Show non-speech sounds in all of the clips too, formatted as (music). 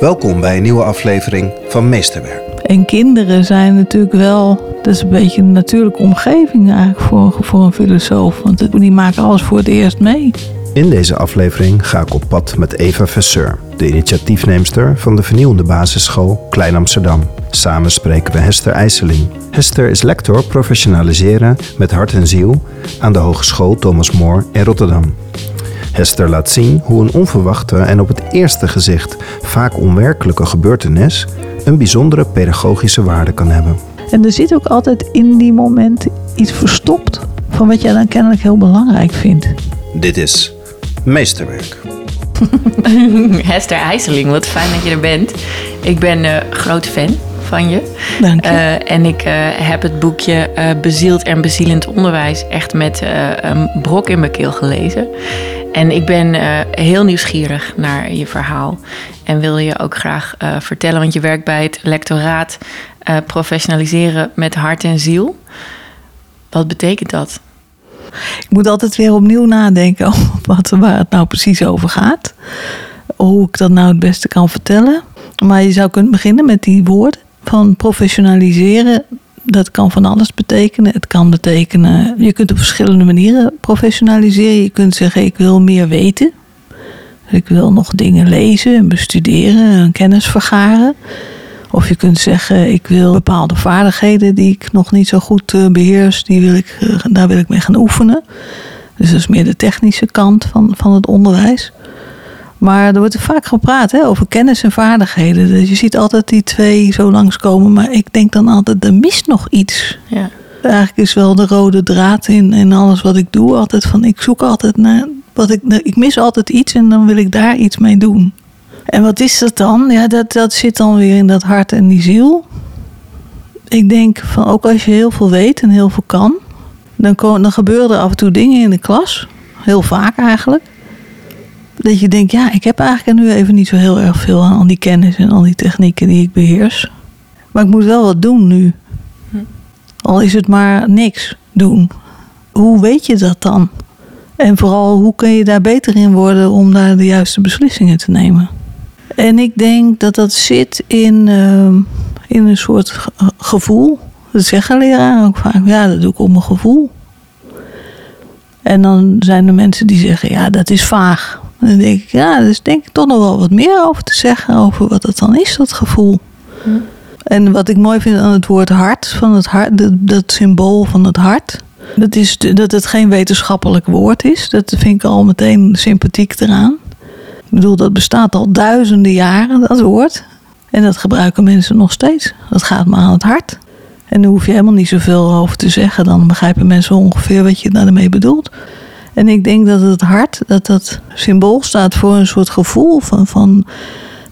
Welkom bij een nieuwe aflevering van Meesterwerk. En kinderen zijn natuurlijk wel, dat is een beetje een natuurlijke omgeving eigenlijk voor, voor een filosoof. Want die maken alles voor het eerst mee. In deze aflevering ga ik op pad met Eva Vesseur, de initiatiefneemster van de vernieuwende basisschool Klein Amsterdam. Samen spreken we Hester IJsseling. Hester is lector professionaliseren met hart en ziel aan de Hogeschool Thomas More in Rotterdam. Hester laat zien hoe een onverwachte en op het eerste gezicht vaak onwerkelijke gebeurtenis een bijzondere pedagogische waarde kan hebben. En er zit ook altijd in die momenten iets verstopt van wat jij dan kennelijk heel belangrijk vindt. Dit is Meesterwerk. (laughs) Hester IJsseling, wat fijn dat je er bent. Ik ben uh, groot fan van je. Dank je. Uh, en ik uh, heb het boekje Bezield en Bezielend Onderwijs echt met een brok in mijn keel gelezen. En ik ben heel nieuwsgierig naar je verhaal. En wil je ook graag vertellen, want je werkt bij het lectoraat professionaliseren met hart en ziel. Wat betekent dat? Ik moet altijd weer opnieuw nadenken (laughs) wat, waar het nou precies over gaat. Hoe ik dat nou het beste kan vertellen. Maar je zou kunnen beginnen met die woorden van professionaliseren. Dat kan van alles betekenen. Het kan betekenen, je kunt op verschillende manieren professionaliseren. Je kunt zeggen, ik wil meer weten. Ik wil nog dingen lezen en bestuderen en kennis vergaren. Of je kunt zeggen, ik wil bepaalde vaardigheden die ik nog niet zo goed uh, beheers, die wil ik, uh, daar wil ik mee gaan oefenen. Dus dat is meer de technische kant van, van het onderwijs. Maar er wordt vaak gepraat hè, over kennis en vaardigheden. Dus je ziet altijd die twee zo langskomen. Maar ik denk dan altijd, er mist nog iets. Ja. Eigenlijk is wel de rode draad in, in alles wat ik doe. Altijd van, ik zoek altijd naar, wat ik, ik mis altijd iets en dan wil ik daar iets mee doen. En wat is dat dan? Ja, dat, dat zit dan weer in dat hart en die ziel. Ik denk van ook als je heel veel weet en heel veel kan, dan, komen, dan gebeuren er af en toe dingen in de klas. Heel vaak eigenlijk. Dat je denkt, ja, ik heb eigenlijk nu even niet zo heel erg veel aan al die kennis en al die technieken die ik beheers. Maar ik moet wel wat doen nu. Al is het maar niks doen. Hoe weet je dat dan? En vooral, hoe kun je daar beter in worden om daar de juiste beslissingen te nemen? En ik denk dat dat zit in, uh, in een soort gevoel. Dat zeggen leraren ook vaak. Ja, dat doe ik op mijn gevoel. En dan zijn er mensen die zeggen, ja, dat is vaag. En dan denk ik, ja, dus denk ik toch nog wel wat meer over te zeggen. Over wat dat dan is, dat gevoel. Hm. En wat ik mooi vind aan het woord hart, van het hart dat, dat symbool van het hart. Dat, is dat het geen wetenschappelijk woord is. Dat vind ik al meteen sympathiek eraan. Ik bedoel, dat bestaat al duizenden jaren, dat woord. En dat gebruiken mensen nog steeds. Dat gaat maar aan het hart. En daar hoef je helemaal niet zoveel over te zeggen. Dan begrijpen mensen ongeveer wat je daarmee bedoelt. En ik denk dat het hart, dat dat symbool staat voor een soort gevoel van, van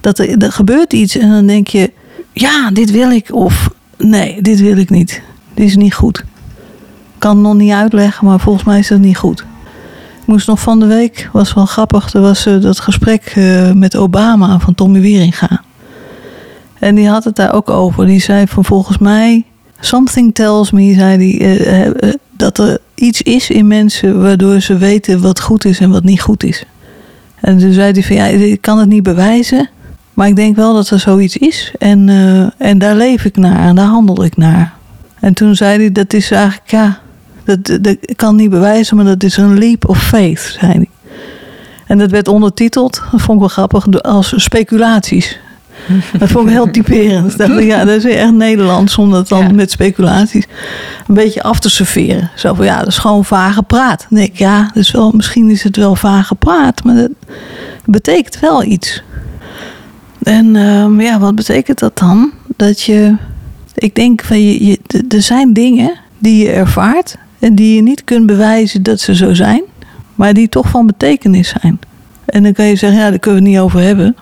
dat er, gebeurt iets en dan denk je, ja, dit wil ik of nee, dit wil ik niet. Dit is niet goed. Ik kan het nog niet uitleggen, maar volgens mij is dat niet goed. Ik moest nog van de week, was wel grappig, er was uh, dat gesprek uh, met Obama van Tommy Wieringa. En die had het daar ook over. Die zei van volgens mij, something tells me, zei die, uh, dat er iets is in mensen waardoor ze weten wat goed is en wat niet goed is. En toen zei hij van ja, ik kan het niet bewijzen, maar ik denk wel dat er zoiets is. En, en daar leef ik naar en daar handel ik naar. En toen zei hij, dat is eigenlijk, ja, dat, dat kan niet bewijzen, maar dat is een leap of faith, zei hij. En dat werd ondertiteld, dat vond ik wel grappig, als speculaties. Dat vond ik heel typerend. Ik dacht, ja, dat is echt Nederlands om dat dan ja. met speculaties een beetje af te serveren. Zo van, ja, dat is gewoon vage praat. Dan denk ik, ja, dus wel, misschien is het wel vage praat, maar dat betekent wel iets. En uh, ja, wat betekent dat dan? Dat je, ik denk van, je, je, er zijn dingen die je ervaart en die je niet kunt bewijzen dat ze zo zijn, maar die toch van betekenis zijn. En dan kan je zeggen, ja, daar kunnen we het niet over hebben.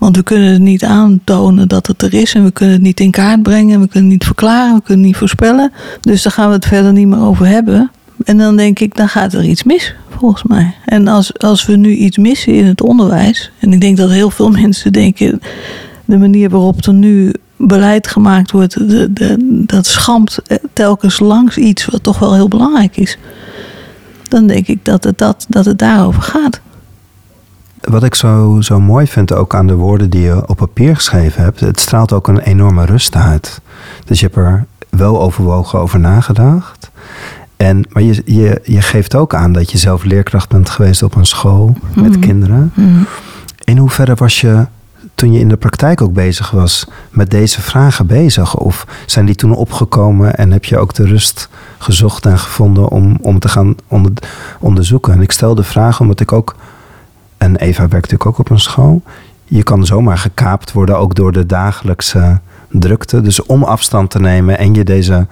Want we kunnen het niet aantonen dat het er is en we kunnen het niet in kaart brengen, we kunnen het niet verklaren, we kunnen het niet voorspellen. Dus daar gaan we het verder niet meer over hebben. En dan denk ik, dan gaat er iets mis, volgens mij. En als, als we nu iets missen in het onderwijs, en ik denk dat heel veel (laughs) mensen denken, de manier waarop er nu beleid gemaakt wordt, de, de, dat schampt telkens langs iets wat toch wel heel belangrijk is. Dan denk ik dat het, dat, dat het daarover gaat. Wat ik zo, zo mooi vind ook aan de woorden die je op papier geschreven hebt, het straalt ook een enorme rust uit. Dus je hebt er wel overwogen over nagedacht. En, maar je, je, je geeft ook aan dat je zelf leerkracht bent geweest op een school met Mhm. kinderen. Mhm. In hoeverre was je toen je in de praktijk ook bezig was met deze vragen bezig? Of zijn die toen opgekomen en heb je ook de rust gezocht en gevonden om, om te gaan onder, onderzoeken? En ik stel de vraag omdat ik ook, en Eva werkt natuurlijk ook op een school, je kan zomaar gekaapt worden ook door de dagelijkse drukte. Dus om afstand te nemen en je deze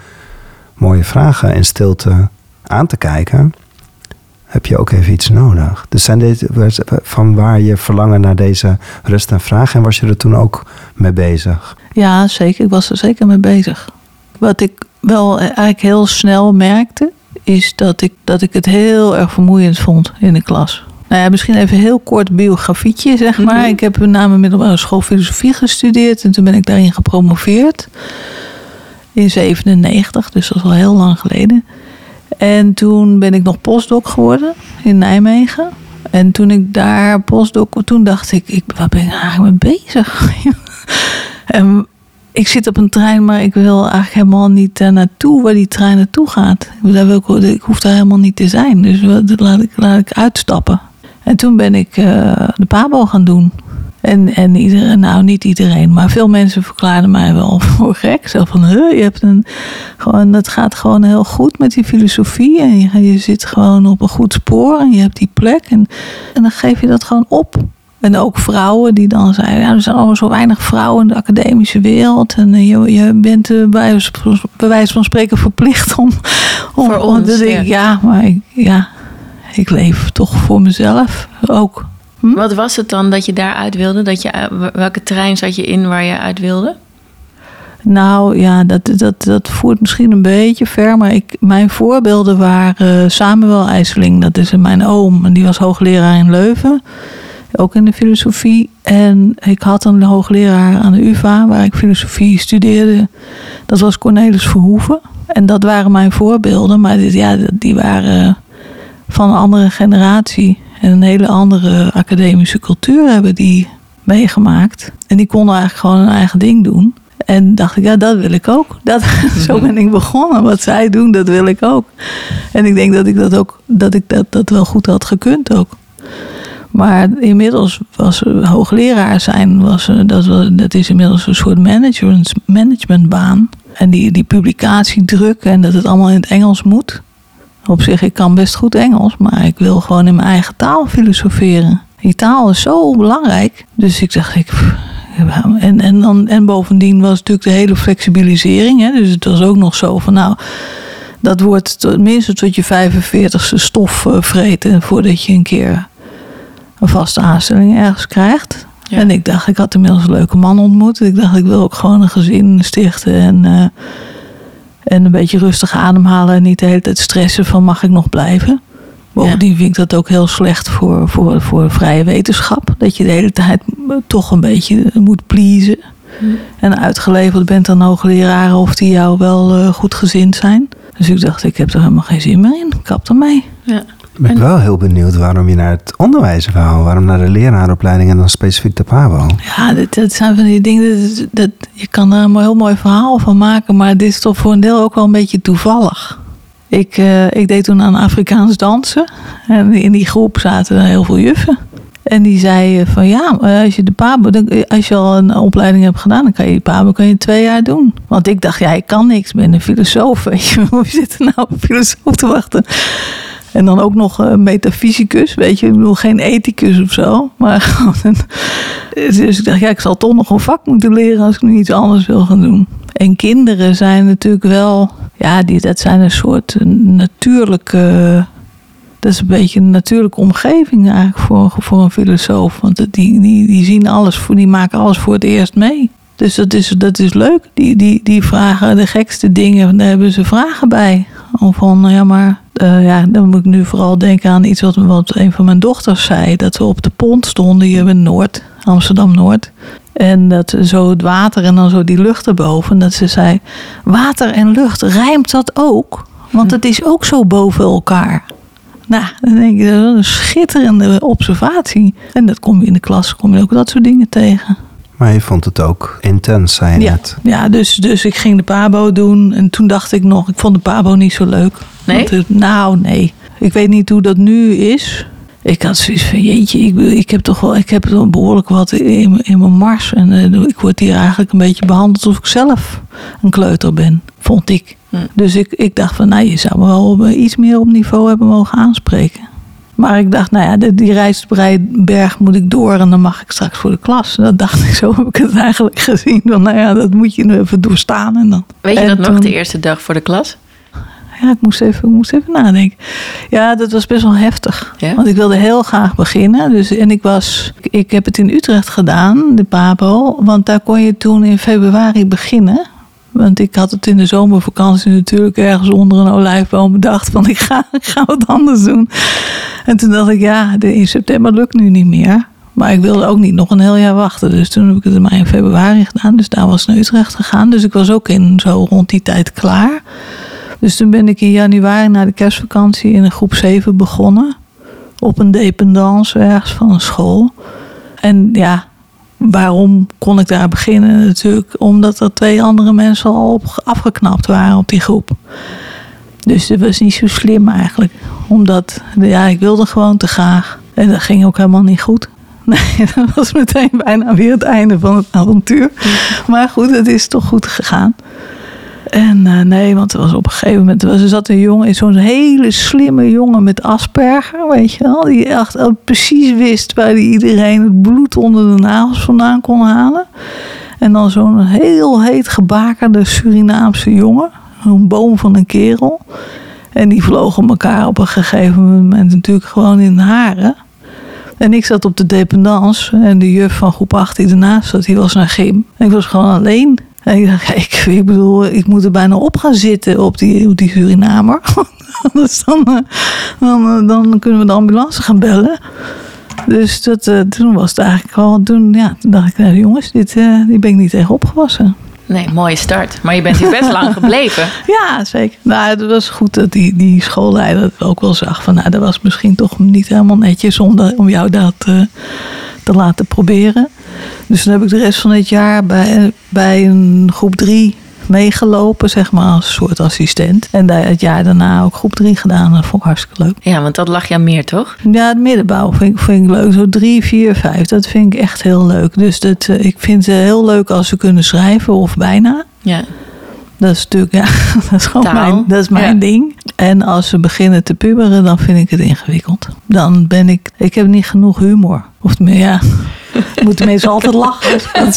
mooie vragen in stilte aan te kijken, heb je ook even iets nodig. Dus zijn deze, van waar je verlangen naar deze rust en vraag en was je er toen ook mee bezig? Ja, zeker. Ik was er zeker mee bezig. Wat ik wel eigenlijk heel snel merkte, is dat ik, dat ik het heel erg vermoeiend vond in de klas. Nou ja, misschien even heel kort biografietje, zeg maar. Mhm. Ik heb na mijn middelbare school filosofie gestudeerd en toen ben ik daarin gepromoveerd. In 97, dus dat is al heel lang geleden. En toen ben ik nog postdoc geworden in Nijmegen. En toen ik daar postdoc, toen dacht ik, ik waar ben ik eigenlijk mee bezig? (laughs) en ik zit op een trein, maar ik wil eigenlijk helemaal niet daar naartoe waar die trein naartoe gaat. Daar wil ik, ik hoef daar helemaal niet te zijn. Dus laat ik, laat ik uitstappen. En toen ben ik eh, de Pabo gaan doen. En, en iedereen, nou niet iedereen, maar veel mensen verklaarden mij wel (laughs) voor gek. Zo van, huh, je hebt een, gewoon, het gaat gewoon heel goed met die filosofie. En je, je zit gewoon op een goed spoor en je hebt die plek. En, en dan geef je dat gewoon op. En ook vrouwen die dan zeiden, ja, er zijn allemaal zo weinig vrouwen in de academische wereld. En eh, je, je bent eh, bij, bij wijze van spreken verplicht om... om Voor ons, dat ik- ja. ja, maar ik, ja, ik leef toch voor mezelf ook. Hm? Wat was het dan dat je daaruit wilde? Dat je, eh, welke trein zat je in waar je uit wilde? Nou ja, dat, dat, dat voert misschien een beetje ver. Maar ik, mijn voorbeelden waren eh, Samuel IJsseling. Dat is mijn oom. En die was hoogleraar in Leuven. Ook in de filosofie. En ik had een hoogleraar aan de UvA waar ik filosofie studeerde. Dat was Cornelis Verhoeven. En dat waren mijn voorbeelden. Maar dit, ja, die waren van een andere generatie. En een hele andere academische cultuur hebben die meegemaakt. En die konden eigenlijk gewoon hun eigen ding doen. En dacht ik, ja, dat wil ik ook. Dat, (laughs) zo ben ik begonnen. Wat zij doen, dat wil ik ook. En ik denk dat ik dat ook, dat ik dat, dat wel goed had gekund ook. Maar inmiddels was eh, hoogleraar zijn, was, eh, dat, dat is inmiddels een soort management, managementbaan. En die, die publicatiedruk en dat het allemaal in het Engels moet. Op zich, ik kan best goed Engels, maar ik wil gewoon in mijn eigen taal filosoferen. Die taal is zo belangrijk. Dus ik dacht, ik, pff, en, en, dan, en bovendien was natuurlijk de hele flexibilisering. Hè? Dus het was ook nog zo van, nou, dat wordt tot, minstens tot je 45ste stof eh, vreten voordat je een keer een vaste aanstelling ergens krijgt. Ja. En ik dacht, ik had inmiddels een leuke man ontmoet. Ik dacht, ik wil ook gewoon een gezin stichten en, eh, en een beetje rustig ademhalen en niet de hele tijd stressen van mag ik nog blijven. Bovendien vind ik dat ook heel slecht voor, voor, voor vrije wetenschap. Dat je de hele tijd toch een beetje moet pleasen. En uitgeleverd bent aan hoogleraren of die jou wel eh, goed gezind zijn. Dus ik dacht, ik heb er helemaal geen zin meer in. Kap ermee. Ja. Ben ik En- wel heel benieuwd waarom je naar het onderwijs wou. Waarom naar de leraaropleiding en dan specifiek de PABO. Ja, dat, dat zijn van die dingen. Dat, dat, je kan er een heel mooi verhaal van maken. Maar dit is toch voor een deel ook wel een beetje toevallig. Ik, eh, ik deed toen aan Afrikaans dansen. En in die groep zaten heel veel juffen. En die zei van ja, eh, als je de PABO, als je al een opleiding hebt gedaan, dan kan je die PABO kan je twee jaar doen. Want ik dacht, ja, ik kan niks, ik ben een filosoof. Weet je, (laughs) hoe zit er nou op een filosoof te wachten? En dan ook nog een metafysicus, weet je. Ik bedoel, geen ethicus of zo. Maar (laughs) gewoon. Dus ik dacht, ja, ik zal toch nog een vak moeten leren als ik nu iets anders wil gaan doen. En kinderen zijn natuurlijk wel... Ja, die, dat zijn een soort natuurlijke... Dat is een beetje een natuurlijke omgeving eigenlijk voor, voor een filosoof. Want die, die, die zien alles, die maken alles voor het eerst mee. Dus dat is, dat is leuk. Die, die, die vragen de gekste dingen, daar hebben ze vragen bij. Of van, ja, maar eh, ja, dan moet ik nu vooral denken aan iets wat, wat een van mijn dochters zei. Dat we op de pont stonden hier in Noord, Amsterdam-Noord. En dat zo het water en dan zo die lucht erboven. En dat ze zei, water en lucht, rijmt dat ook? Want het is ook zo boven elkaar. Nou, dan denk je, dat is een schitterende observatie. En dat kom je in de klas, kom je ook dat soort dingen tegen. Maar je vond het ook intens, zei je Ja, net. ja dus, dus ik ging de pabo doen. En toen dacht ik nog, ik vond de pabo niet zo leuk. Nee? Want het- nou, nee. Ik weet niet hoe dat nu is. Ik had zoiets van, jeetje, ik, ik heb toch wel, ik heb wel behoorlijk wat in, mijn- in mijn mars. En eh, ik word hier eigenlijk een beetje behandeld alsof ik zelf een kleuter ben, vond ik. Hm. Dus ik, ik dacht van, nou, je zou me wel op, eh, iets meer op niveau hebben mogen aanspreken. Maar ik dacht, nou ja, die Rijsberg moet ik door en dan mag ik straks voor de klas. Dat dacht ik, (laughs) zo heb ik het eigenlijk gezien. Van, nou ja, dat moet je nu even doorstaan. En dan. Weet je dat nog, de eerste dag voor de klas? Ja, ik moest, even, ik moest even nadenken. Ja, dat was best wel heftig. Ja? Want ik wilde heel graag beginnen. Dus, en ik, was, ik, ik heb het in Utrecht gedaan, de PABO. Want daar kon je toen in februari beginnen. Want ik had het in de zomervakantie natuurlijk ergens onder een olijfboom bedacht. Van ik ga, ga wat anders doen. En toen dacht ik, ja, in september lukt nu niet meer. Maar ik wilde ook niet nog een heel jaar wachten. Dus toen heb ik het maar in februari gedaan. Dus daar was ik naar Utrecht gegaan. Dus ik was ook in zo rond die tijd klaar. Dus toen ben ik in januari na de kerstvakantie in een groep 7 begonnen. Op een dependance ergens van een school. En ja, waarom kon ik daar beginnen? Natuurlijk omdat er twee andere mensen al op, afgeknapt waren op die groep. Dus dat was niet zo slim eigenlijk. Omdat, ja, ik wilde gewoon te graag. En dat ging ook helemaal niet goed. (laughs) Nee, dat was meteen bijna weer het einde van het avontuur. Maar goed, het is toch goed gegaan. En eh, nee, want er was op een gegeven moment er zat een jongen, zo'n hele slimme jongen met Asperger, weet je wel, die echt al precies wist waar die iedereen het bloed onder de nagels vandaan kon halen. En dan zo'n heel heet gebakerde Surinaamse jongen, een boom van een kerel. En die vlogen elkaar op een gegeven moment natuurlijk gewoon in de haren. En ik zat op de dependance en de juf van groep 8 die ernaast zat, die was naar gym. En ik was gewoon alleen. En ik dacht, ik, ik bedoel, ik moet er bijna op gaan zitten op die, op die Surinamer. Anders (laughs) dan, eh, dan, eh, dan kunnen we de ambulance gaan bellen. Dus dat, eh, toen was het eigenlijk al, toen, ja, toen dacht ik, nou, jongens, dit, die ben ik niet tegen opgewassen. Nee, mooie start. Maar je bent hier best (laughs) lang gebleven. Ja, zeker. Nou, het was goed dat die, die schoolleider het ook wel zag. Van, nou, dat was misschien toch niet helemaal netjes om, dat- om jou dat eh, te laten proberen. Dus toen heb ik de rest van het jaar bij, bij een groep 3 meegelopen, zeg maar, als soort assistent. En het jaar daarna ook groep 3 gedaan. Dat vond ik hartstikke leuk. Ja, want dat lag je aan meer, toch? Ja, het middenbouw vind ik, vind ik leuk. Zo drie, vier, vijf. Dat vind ik echt heel leuk. Dus dat, eh, ik vind het heel leuk als ze kunnen schrijven of bijna. Ja. Dat is natuurlijk, ja, (laughs) dat is gewoon Taal. mijn, dat is mijn Ja. ding. En als ze beginnen te puberen, dan vind ik het ingewikkeld. Dan ben ik, ik heb niet genoeg humor. Of meer, ja, (laughs) moeten mensen altijd lachen (laughs)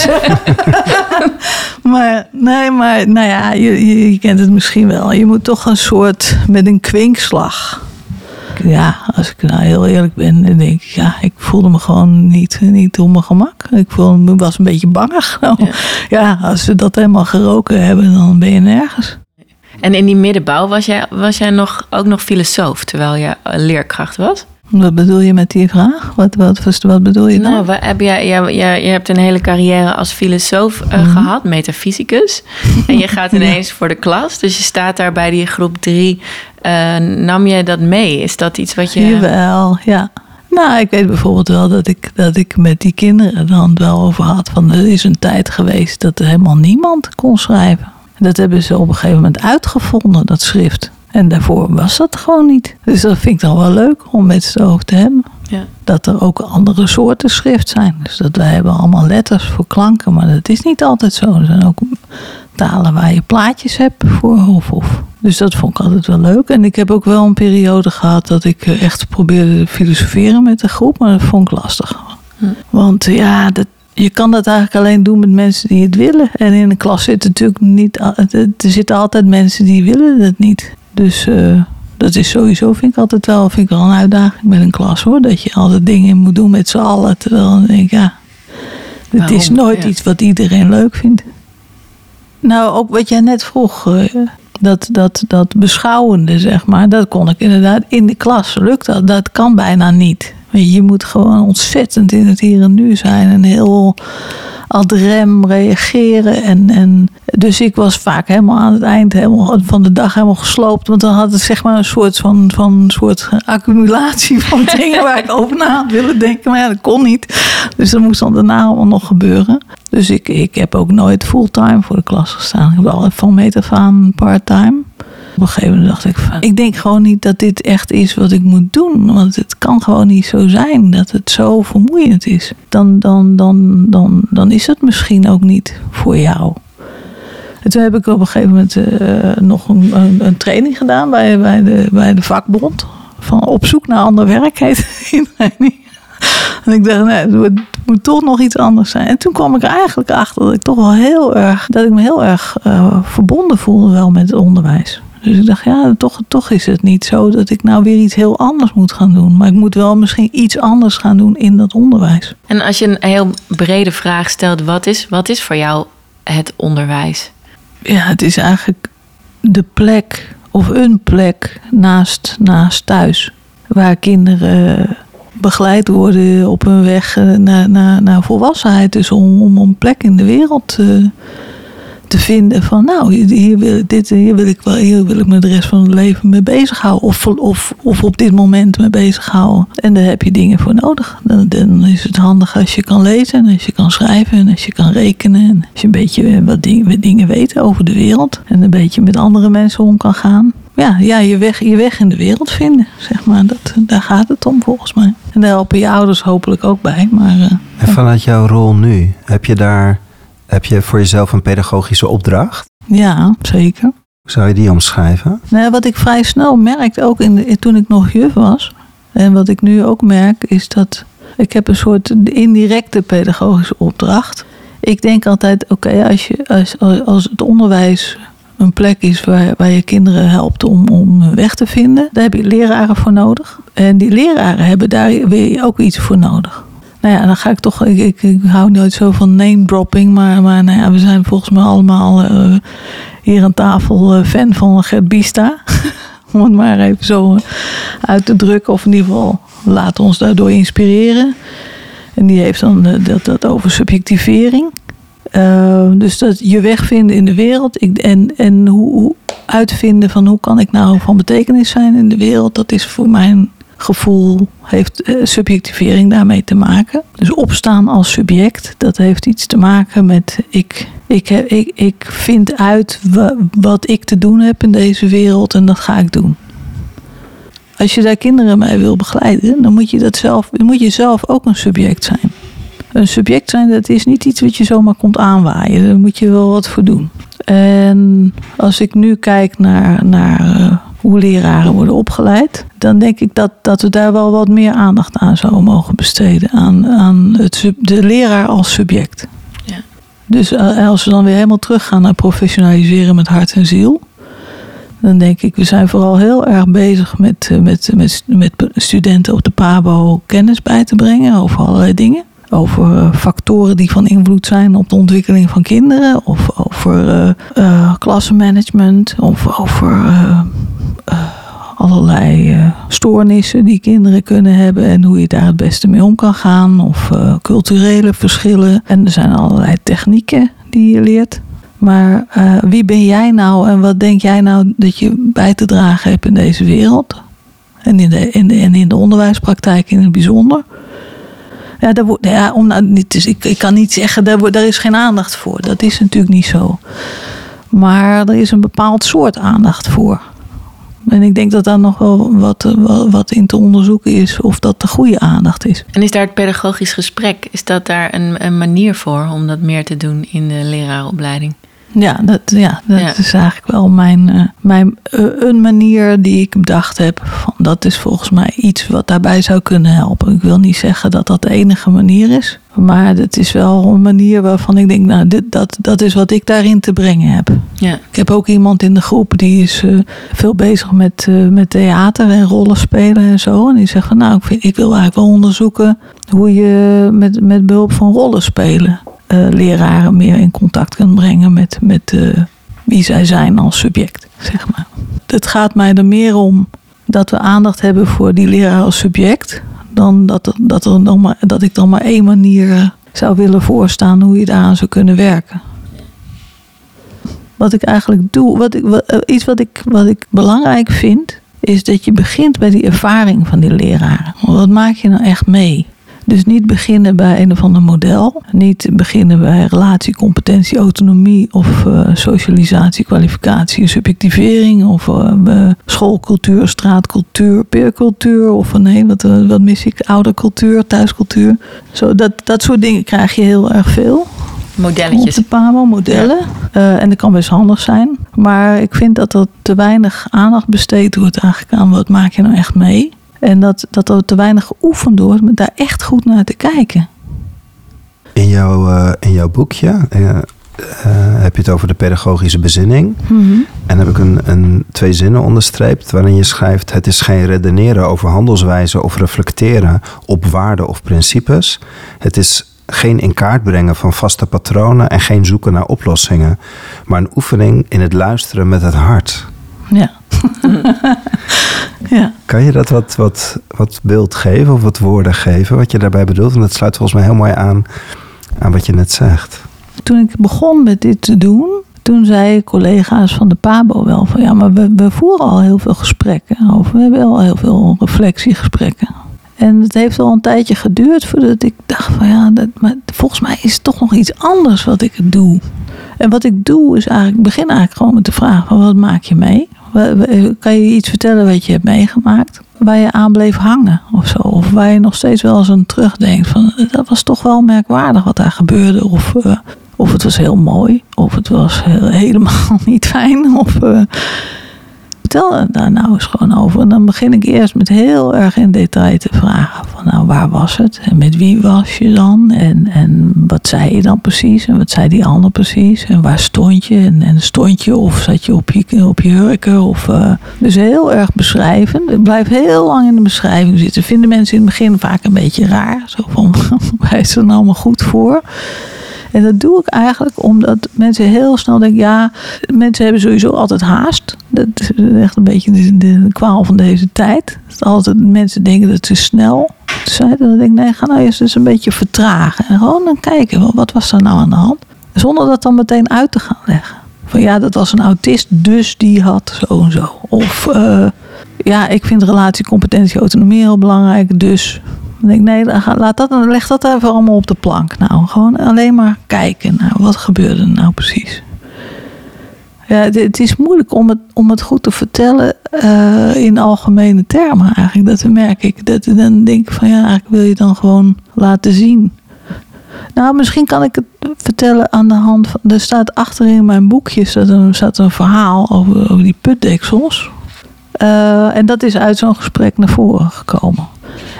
maar nee, maar nou ja, je, je, je kent het misschien wel. Je moet toch een soort, met een kwinkslag. Ja, als ik nou heel eerlijk ben, dan denk ik, ja, ik voelde me gewoon niet, niet op mijn gemak. Ik voelde, me- was een beetje bangig. (laughs) Nou, ja, als ze dat helemaal geroken hebben, dan ben je nergens. En in die middenbouw was jij, was jij nog, ook nog filosoof, terwijl je leerkracht was? Wat bedoel je met die vraag? Wat, wat, wat, wat bedoel je dan? Nou, waar heb jij, jij, jij, je hebt een hele carrière als filosoof eh, Mhm. gehad, metafysicus. (laughs) En je gaat ineens voor de klas. Dus je staat daar bij die groep drie. Eh, nam je dat mee? Is dat iets wat je... Jawel, ja. Nou, ik weet bijvoorbeeld wel dat ik, dat ik met die kinderen dan wel over had. Van er is een tijd geweest dat er helemaal niemand kon schrijven. Dat hebben ze op een gegeven moment uitgevonden, dat schrift. En daarvoor was dat gewoon niet. Dus dat vind ik dan wel leuk om met ze over te hebben. Ja. Dat er ook andere soorten schrift zijn. Dus dat wij hebben allemaal letters voor klanken, maar dat is niet altijd zo. Er zijn ook talen waar je plaatjes hebt voor of of. Dus dat vond ik altijd wel leuk. En ik heb ook wel een periode gehad dat ik eh, echt probeerde te filosoferen met de groep, maar dat vond ik lastig. Want eh, ja, dat, je kan dat eigenlijk alleen doen met mensen die het willen. En in een klas zitten natuurlijk niet. Er zitten altijd mensen die willen het niet. Dus eh, dat is sowieso, vind ik altijd wel, vind ik wel een uitdaging met een klas hoor. Dat je altijd dingen moet doen met z'n allen. Terwijl dan denk ik, ja, het is nooit Ja. iets wat iedereen leuk vindt. Nou, ook wat jij net vroeg, eh, dat, dat, dat beschouwende, zeg maar, dat kon ik inderdaad in de klas. Lukt dat? Dat kan bijna niet. Je, moet gewoon ontzettend in het hier en nu zijn en heel ad rem reageren. En, en dus ik was vaak helemaal aan het eind helemaal, van de dag helemaal gesloopt. Want dan had het zeg maar een soort van, van soort accumulatie (laughs) van dingen waar ik over na had willen denken. Maar ja, dat kon niet. Dus dat moest dan daarna allemaal nog gebeuren. Dus ik, ik heb ook nooit fulltime voor de klas gestaan. Ik heb altijd van meet af aan part-time. Op een gegeven moment dacht ik van, ik denk gewoon niet dat dit echt is wat ik moet doen. Want het kan gewoon niet zo zijn dat het zo vermoeiend is. Dan, dan, dan, dan, dan is het misschien ook niet voor jou. En toen heb ik op een gegeven moment eh, nog een, een, training gedaan bij, bij, de, bij de vakbond. Van op zoek naar ander werk heet die. En ik dacht, nee, het moet, het moet toch nog iets anders zijn. En toen kwam ik er eigenlijk achter dat ik toch wel heel erg, dat ik me heel erg eh, verbonden voelde wel met het onderwijs. Dus ik dacht, ja, toch, toch is het niet zo dat ik nou weer iets heel anders moet gaan doen. Maar ik moet wel misschien iets anders gaan doen in dat onderwijs. En als je een heel brede vraag stelt, wat is, wat is voor jou het onderwijs? Ja, het is eigenlijk de plek of een plek naast, naast thuis. Waar kinderen begeleid worden op hun weg eh, naar, naar, naar volwassenheid. Dus om, om een plek in de wereld te, te vinden van nou, hier wil, dit, hier, wil ik wel, hier wil ik me de rest van het leven mee bezighouden. Of, of, of op dit moment mee bezighouden. En daar heb je dingen voor nodig. Dan, is het handig als je kan lezen en als je kan schrijven en als je kan rekenen. En als je een beetje wat dingen, wat dingen weet over de wereld. En een beetje met andere mensen om kan gaan ja, ja je, weg, je weg in de wereld vinden, zeg maar. Dat, daar gaat het om volgens mij. En daar helpen je ouders hopelijk ook bij. Maar, uh, En vanuit jouw rol nu, heb je daar heb je voor jezelf een pedagogische opdracht? Ja, zeker. Hoe zou je die omschrijven? Nou, wat ik vrij snel merkte, ook in de, toen ik nog juf was, en wat ik nu ook merk, is dat ik heb een soort indirecte pedagogische opdracht. Ik denk altijd, oké, als je als, als het onderwijs een plek is waar, waar je kinderen helpt om, om hun weg te vinden. Daar heb je leraren voor nodig. En die leraren hebben daar weer ook iets voor nodig. Nou ja, dan ga ik toch. Ik, ik, ik hou nooit zo van name dropping. Maar, maar nou ja, we zijn volgens mij allemaal uh, hier aan tafel uh, fan van Gert Bista. (laughs) Om het maar even zo uit te drukken. Of in ieder geval laten ons daardoor inspireren. En die heeft dan dat, dat over subjectivering. Dus dat je weg vinden in de wereld ik, en, en hoe, hoe, uitvinden van hoe kan ik nou van betekenis zijn in de wereld, dat is voor mijn gevoel, heeft uh, subjectivering daarmee te maken. Dus opstaan als subject, dat heeft iets te maken met ik, ik, ik, ik vind uit wat ik te doen heb in deze wereld en dat ga ik doen. Als je daar kinderen mee wil begeleiden, dan moet je, dat zelf, moet je zelf ook een subject zijn een subject zijn, dat is niet iets wat je zomaar komt aanwaaien. Daar moet je wel wat voor doen. En als ik nu kijk naar, naar uh, hoe leraren worden opgeleid, dan denk ik dat, dat we daar wel wat meer aandacht aan zouden mogen besteden. Aan, aan het, de leraar als subject. Ja. Dus uh, als we dan weer helemaal teruggaan naar professionaliseren met hart en ziel. Dan denk ik, we zijn vooral heel erg bezig met, met, met, met studenten op de PABO kennis bij te brengen over allerlei dingen over factoren die van invloed zijn op de ontwikkeling van kinderen, of over uh, uh, klassenmanagement, of over uh, allerlei stoornissen die kinderen kunnen hebben en hoe je daar het beste mee om kan gaan, of culturele verschillen. En er zijn allerlei technieken die je leert. Maar wie ben jij nou en wat denk jij nou dat je bij te dragen hebt in deze wereld? En in de, in de, in de onderwijspraktijk in het bijzonder. Ja, ja om, nou, dus ik, ik kan niet zeggen, daar, daar is geen aandacht voor. Dat is natuurlijk niet zo. Maar er is een bepaald soort aandacht voor. En ik denk dat daar nog wel wat, wat in te onderzoeken is of dat de goede aandacht is. En is daar het pedagogisch gesprek, is dat daar een, een manier voor om dat meer te doen in de leraaropleiding? Ja, dat, ja, dat ja. is eigenlijk wel mijn, uh, mijn uh, een manier die ik bedacht heb. Van, dat is volgens mij iets wat daarbij zou kunnen helpen. Ik wil niet zeggen dat dat de enige manier is. Maar het is wel een manier waarvan ik denk, nou, dit, dat, dat is wat ik daarin te brengen heb. Ja. Ik heb ook iemand in de groep die is uh, veel bezig met, met theater en rollenspelen en zo. En die zegt van, nou, ik, vind, ik wil eigenlijk wel onderzoeken hoe je met, met behulp van rollenspelen uh, leraren meer in contact kan brengen met, met uh, wie zij zijn als subject, zeg maar. Het gaat mij er meer om dat we aandacht hebben voor die leraar als subject, dan dat, dat, er dan maar, dat ik dan maar één manier eh, zou willen voorstaan hoe je daaraan zou kunnen werken. Wat ik eigenlijk doe, wat ik, eh, iets wat ik, wat ik belangrijk vind, is dat je begint bij die ervaring van die leraren. Wat maak je nou echt mee? Dus niet beginnen bij een of ander model. Niet beginnen bij relatie, competentie, autonomie of eh, socialisatie, kwalificatie, subjectivering of eh, eh, schoolcultuur, straatcultuur, peercultuur of nee, wat, wat mis ik? Oudercultuur, thuiscultuur. Zo, dat, dat soort dingen krijg je heel erg veel op Modelletjes. de PABO, modellen. En dat kan best handig zijn. Maar ik vind dat er te weinig aandacht besteed wordt eigenlijk aan wat maak je nou echt mee. En dat, dat er te weinig geoefend wordt met daar echt goed naar te kijken. In jouw, eh, in jouw boekje eh, eh, heb je het over de pedagogische bezinning. En heb ik een, een, twee zinnen onderstreept waarin je schrijft... het is geen redeneren over handelswijze of reflecteren op waarden of principes. Het is geen in kaart brengen van vaste patronen en geen zoeken naar oplossingen. Maar een oefening in het luisteren met het hart. Ja. (laughs) ja. Kan je dat wat, wat, wat beeld geven of wat woorden geven wat je daarbij bedoelt? Want dat sluit volgens mij heel mooi aan aan wat je net zegt. Toen ik begon met dit te doen, toen zeiden collega's van de PABO wel van ja, maar we, we voeren al heel veel gesprekken over. We hebben al heel veel reflectiegesprekken. En het heeft al een tijdje geduurd voordat ik dacht van ja, dat, maar volgens mij is het toch nog iets anders wat ik doe. En wat ik doe is eigenlijk, ik begin eigenlijk gewoon met de vraag van wat maak je mee? Kan je iets vertellen wat je hebt meegemaakt? Waar je aan bleef hangen of zo? Of waar je nog steeds wel eens aan terugdenkt van dat was toch wel merkwaardig wat daar gebeurde. Of, eh, of het was heel mooi. Of het was heel- (laughs) helemaal niet fijn. Of eh, vertel daar nou eens gewoon over. En dan begin ik eerst met heel erg in detail te vragen. Van nou, waar was het? En met wie was je dan? En, en wat zei je dan precies? En wat zei die ander precies? En waar stond je? En, en stond je of zat je op je, op je hurken? Of, eh, dus heel erg beschrijven. Ik blijf heel lang in de beschrijving zitten. Vinden mensen in het begin vaak een beetje raar. Zo van, (laughs) waar is er nou allemaal goed voor? En dat doe ik eigenlijk omdat mensen heel snel denken: ja, mensen hebben sowieso altijd haast. Dat is echt een beetje de, kwaal van deze tijd. Dat altijd mensen denken dat ze snel zijn. Dan denk ik: nee, ga nou eerst eens een beetje vertragen. En gewoon dan kijken: wat was er nou aan de hand? Zonder dat dan meteen uit te gaan leggen. Van ja, dat was een autist, dus die had zo en zo. Of eh, ja, ik vind relatie, competentie, autonomie heel belangrijk, dus dan denk ik, nee, laat dat, leg dat even allemaal op de plank. Nou, gewoon alleen maar kijken. Nou, wat gebeurde er nou precies? Ja, het, het is moeilijk om het, om het goed te vertellen eh, in algemene termen eigenlijk. Dat merk ik. Dat, dan denk ik van ja, eigenlijk wil je dan gewoon laten zien. Nou, misschien kan ik het vertellen aan de hand van... Er staat achterin mijn boekje staat een, staat een verhaal over, over die putdeksels. Eh, en dat is uit zo'n gesprek naar voren gekomen.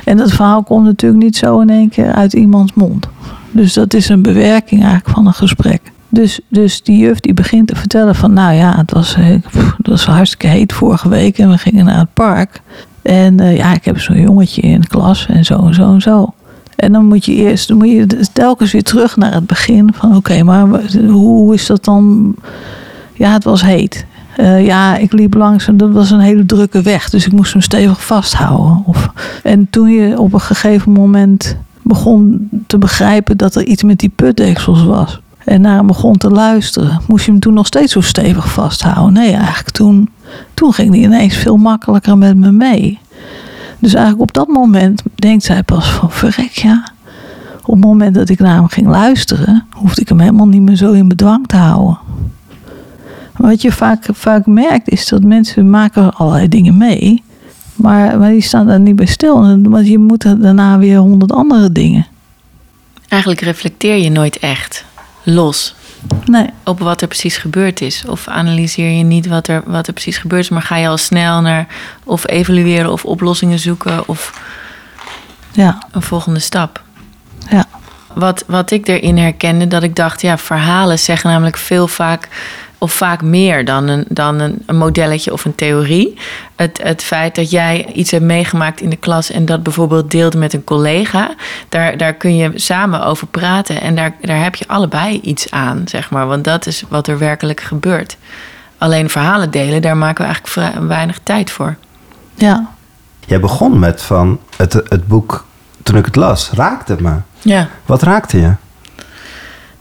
En dat verhaal komt natuurlijk niet zo in één keer uit iemands mond. Dus dat is een bewerking eigenlijk van een gesprek. Dus, dus die juf die begint te vertellen van... nou ja, het was, eh, pff, het was hartstikke heet vorige week en we gingen naar het park. En eh, ja, ik heb zo'n jongetje in de klas en zo en zo en zo. En dan moet je eerst dan moet je telkens weer terug naar het begin. Van oké, maar hoe is dat dan... Ja, het was heet. Eh, ja, ik liep langs en dat was een hele drukke weg. Dus ik moest hem stevig vasthouden. Of, en toen je op een gegeven moment begon te begrijpen dat er iets met die putdeksels was. En naar hem begon te luisteren. Moest je hem toen nog steeds zo stevig vasthouden? Nee, eigenlijk toen, toen ging hij ineens veel makkelijker met me mee. Dus eigenlijk op dat moment denkt zij pas van verrek ja. Op het moment dat ik naar hem ging luisteren, hoefde ik hem helemaal niet meer zo in bedwang te houden. Wat je vaak, vaak merkt is dat mensen maken allerlei dingen mee. Maar, maar die staan daar niet bij stil. Want je moet daarna weer honderd andere dingen. Eigenlijk reflecteer je nooit echt los Nee, op wat er precies gebeurd is. Of analyseer je niet wat er, wat er precies gebeurd is, maar ga je al snel naar of evalueren of oplossingen zoeken of ja, een volgende stap. ja. Wat, wat ik erin herkende, dat ik dacht, ja, verhalen zeggen namelijk veel vaak of vaak meer dan een, dan een, een modelletje of een theorie. Het, het feit dat jij iets hebt meegemaakt in de klas en dat bijvoorbeeld deelde met een collega, daar, daar kun je samen over praten en daar, daar heb je allebei iets aan, zeg maar. Want dat is wat er werkelijk gebeurt. Alleen verhalen delen, daar maken we eigenlijk vrij- weinig tijd voor. Ja, Jij begon met van het, het boek, toen ik het las, raakte het me. Ja. Wat raakte je?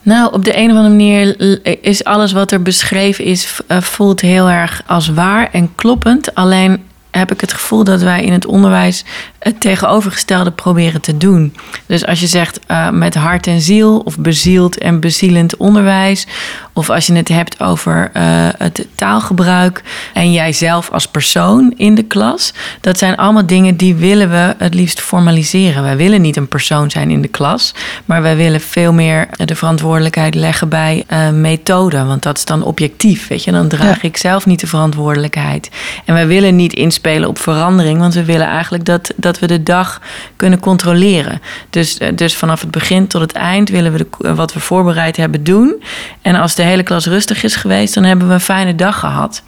Nou, op de een of andere manier is alles wat er beschreven is, eh, voelt heel erg als waar en kloppend. Alleen heb ik het gevoel dat wij in het onderwijs het tegenovergestelde proberen te doen. Dus als je zegt uh, met hart en ziel, of bezield en bezielend onderwijs, of als je het hebt over uh, het taalgebruik en jijzelf als persoon in de klas, dat zijn allemaal dingen die willen we het liefst formaliseren. Wij willen niet een persoon zijn in de klas, maar wij willen veel meer de verantwoordelijkheid leggen bij uh, methode, want dat is dan objectief. Weet je, dan draag ja. ik zelf niet de verantwoordelijkheid. En wij willen niet inspelen op verandering, want we willen eigenlijk dat, dat we de dag kunnen controleren. Dus, dus vanaf het begin tot het eind willen we de, wat we voorbereid hebben doen. En als de hele klas rustig is geweest, dan hebben we een fijne dag gehad.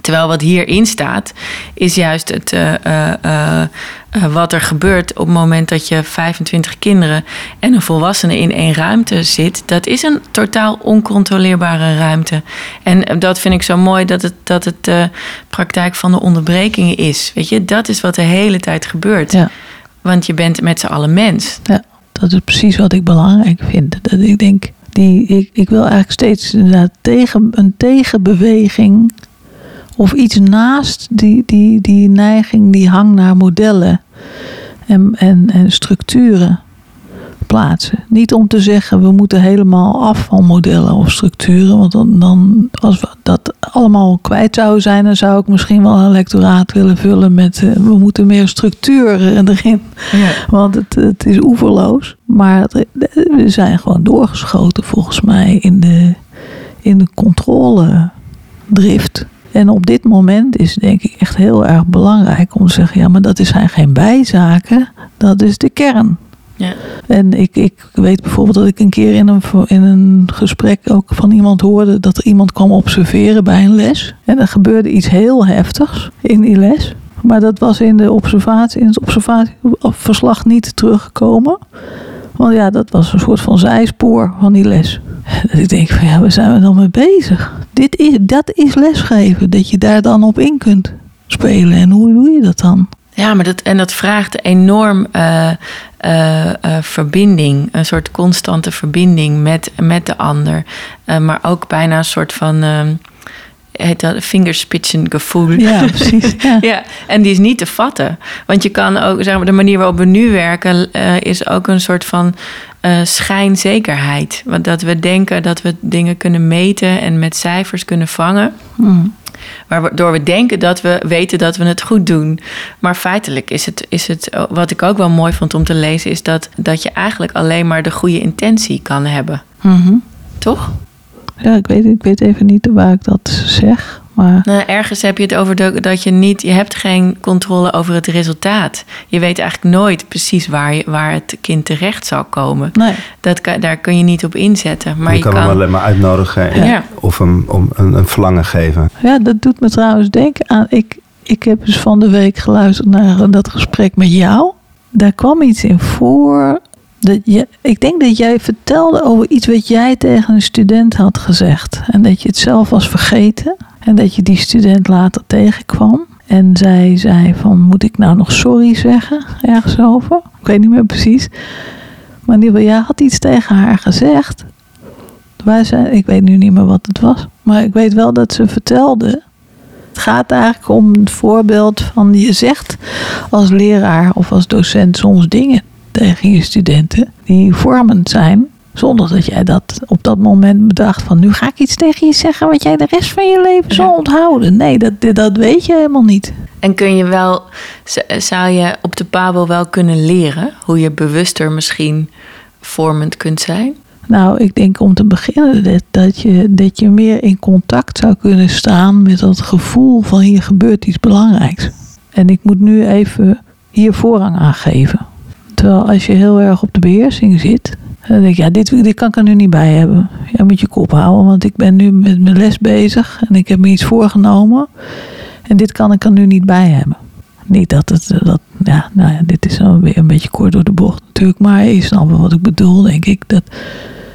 Terwijl wat hierin staat, is juist het, uh, uh, uh, wat er gebeurt op het moment dat je 25 kinderen en een volwassene in één ruimte zit. Dat is een totaal oncontroleerbare ruimte. En dat vind ik zo mooi dat het, dat het de praktijk van de onderbrekingen is. Weet je, dat is wat de hele tijd gebeurt. Ja. Want je bent met z'n allen mens. Ja, dat is precies wat ik belangrijk vind. Dat ik denk, die, ik, ik wil eigenlijk steeds inderdaad tegen, een tegenbeweging of iets naast die, die, die neiging, die hang naar modellen en, en, en structuren plaatsen. Niet om te zeggen we moeten helemaal af van modellen of structuren, want dan, dan als we dat allemaal kwijt zouden zijn, dan zou ik misschien wel een lectoraat willen vullen met uh, we moeten meer structuur erin, Ja. want het, het is oeverloos. Maar het- we zijn gewoon doorgeschoten volgens mij in de, in de controledrift. En op dit moment is denk ik echt heel erg belangrijk om te zeggen: ja, maar dat zijn geen bijzaken, dat is de kern. Ja. En ik, ik weet bijvoorbeeld dat ik een keer in een, in een gesprek ook van iemand hoorde dat er iemand kwam observeren bij een les. En er gebeurde iets heel heftigs in die les. Maar dat was in, de observatie, in het observatieverslag niet teruggekomen. Want ja, dat was een soort van zijspoor van die les. Dat (laughs) ik denk van ja, waar zijn we dan mee bezig? Dit is, dat is lesgeven, dat je daar dan op in kunt spelen. En hoe doe je dat dan? Ja, maar dat, en dat vraagt enorm eh, eh, eh, verbinding. Een soort constante verbinding met, met de ander. Maar ook bijna een soort van. Heet dat vingerspitsengevoel. Ja, precies. (laughs) Ja. Ja, en die is niet te vatten. Want je kan ook, zeg maar, de manier waarop we nu werken, eh, is ook een soort van eh, schijnzekerheid. Want dat we denken dat we dingen kunnen meten en met cijfers kunnen vangen. Hmm. Waardoor we denken dat we weten dat we het goed doen. Maar feitelijk is het, is het wat ik ook wel mooi vond om te lezen, is dat, dat je eigenlijk alleen maar de goede intentie kan hebben. Mhm. Toch? Ja, ik weet, ik weet even niet waar ik dat zeg. Maar Nou, ergens heb je het over de- dat je niet, je hebt geen controle over het resultaat. Je weet eigenlijk nooit precies waar, je, waar het kind terecht zal komen. nee. Dat kan, daar kun je niet op inzetten. Maar je, je, kan, hem alleen maar uitnodigen en- Ja. of hem om een, een verlangen geven. Ja, dat doet me trouwens denken aan. Ik, ik heb dus van de week geluisterd naar dat gesprek met jou. Daar kwam iets in voor. Dat je, ik denk dat jij vertelde over iets wat jij tegen een student had gezegd. En dat je het zelf was vergeten. En dat je die student later tegenkwam. En zij zei van, moet ik nou nog sorry zeggen? Ergens over. Ik weet niet meer precies. Maar in ieder geval, jij had iets tegen haar gezegd. Waar ik weet nu niet meer wat het was. Maar ik weet wel dat ze vertelde. Het gaat eigenlijk om het voorbeeld van je zegt als leraar of als docent soms dingen tegen je studenten die vormend zijn. Zonder dat jij dat op dat moment bedacht van nu ga ik iets tegen je zeggen wat jij de rest van je leven zal onthouden. Nee, dat, dat weet je helemaal niet. En kun je wel, zou je op de Pabo wel kunnen leren hoe je bewuster misschien vormend kunt zijn? Nou, ik denk om te beginnen dat, dat, je, dat je meer in contact zou kunnen staan met dat gevoel van hier gebeurt iets belangrijks. En ik moet nu even hier voorrang aan geven. Terwijl als je heel erg op de beheersing zit, dan denk je, ja, dit, dit kan ik er nu niet bij hebben. Ja, moet je kop houden, want ik ben nu met mijn les bezig en ik heb me iets voorgenomen. En dit kan ik er nu niet bij hebben. Niet dat het, eh, dat, ja, nou ja, dit is weer een beetje kort door de bocht natuurlijk. Maar je snapt wat ik bedoel, denk ik. Dat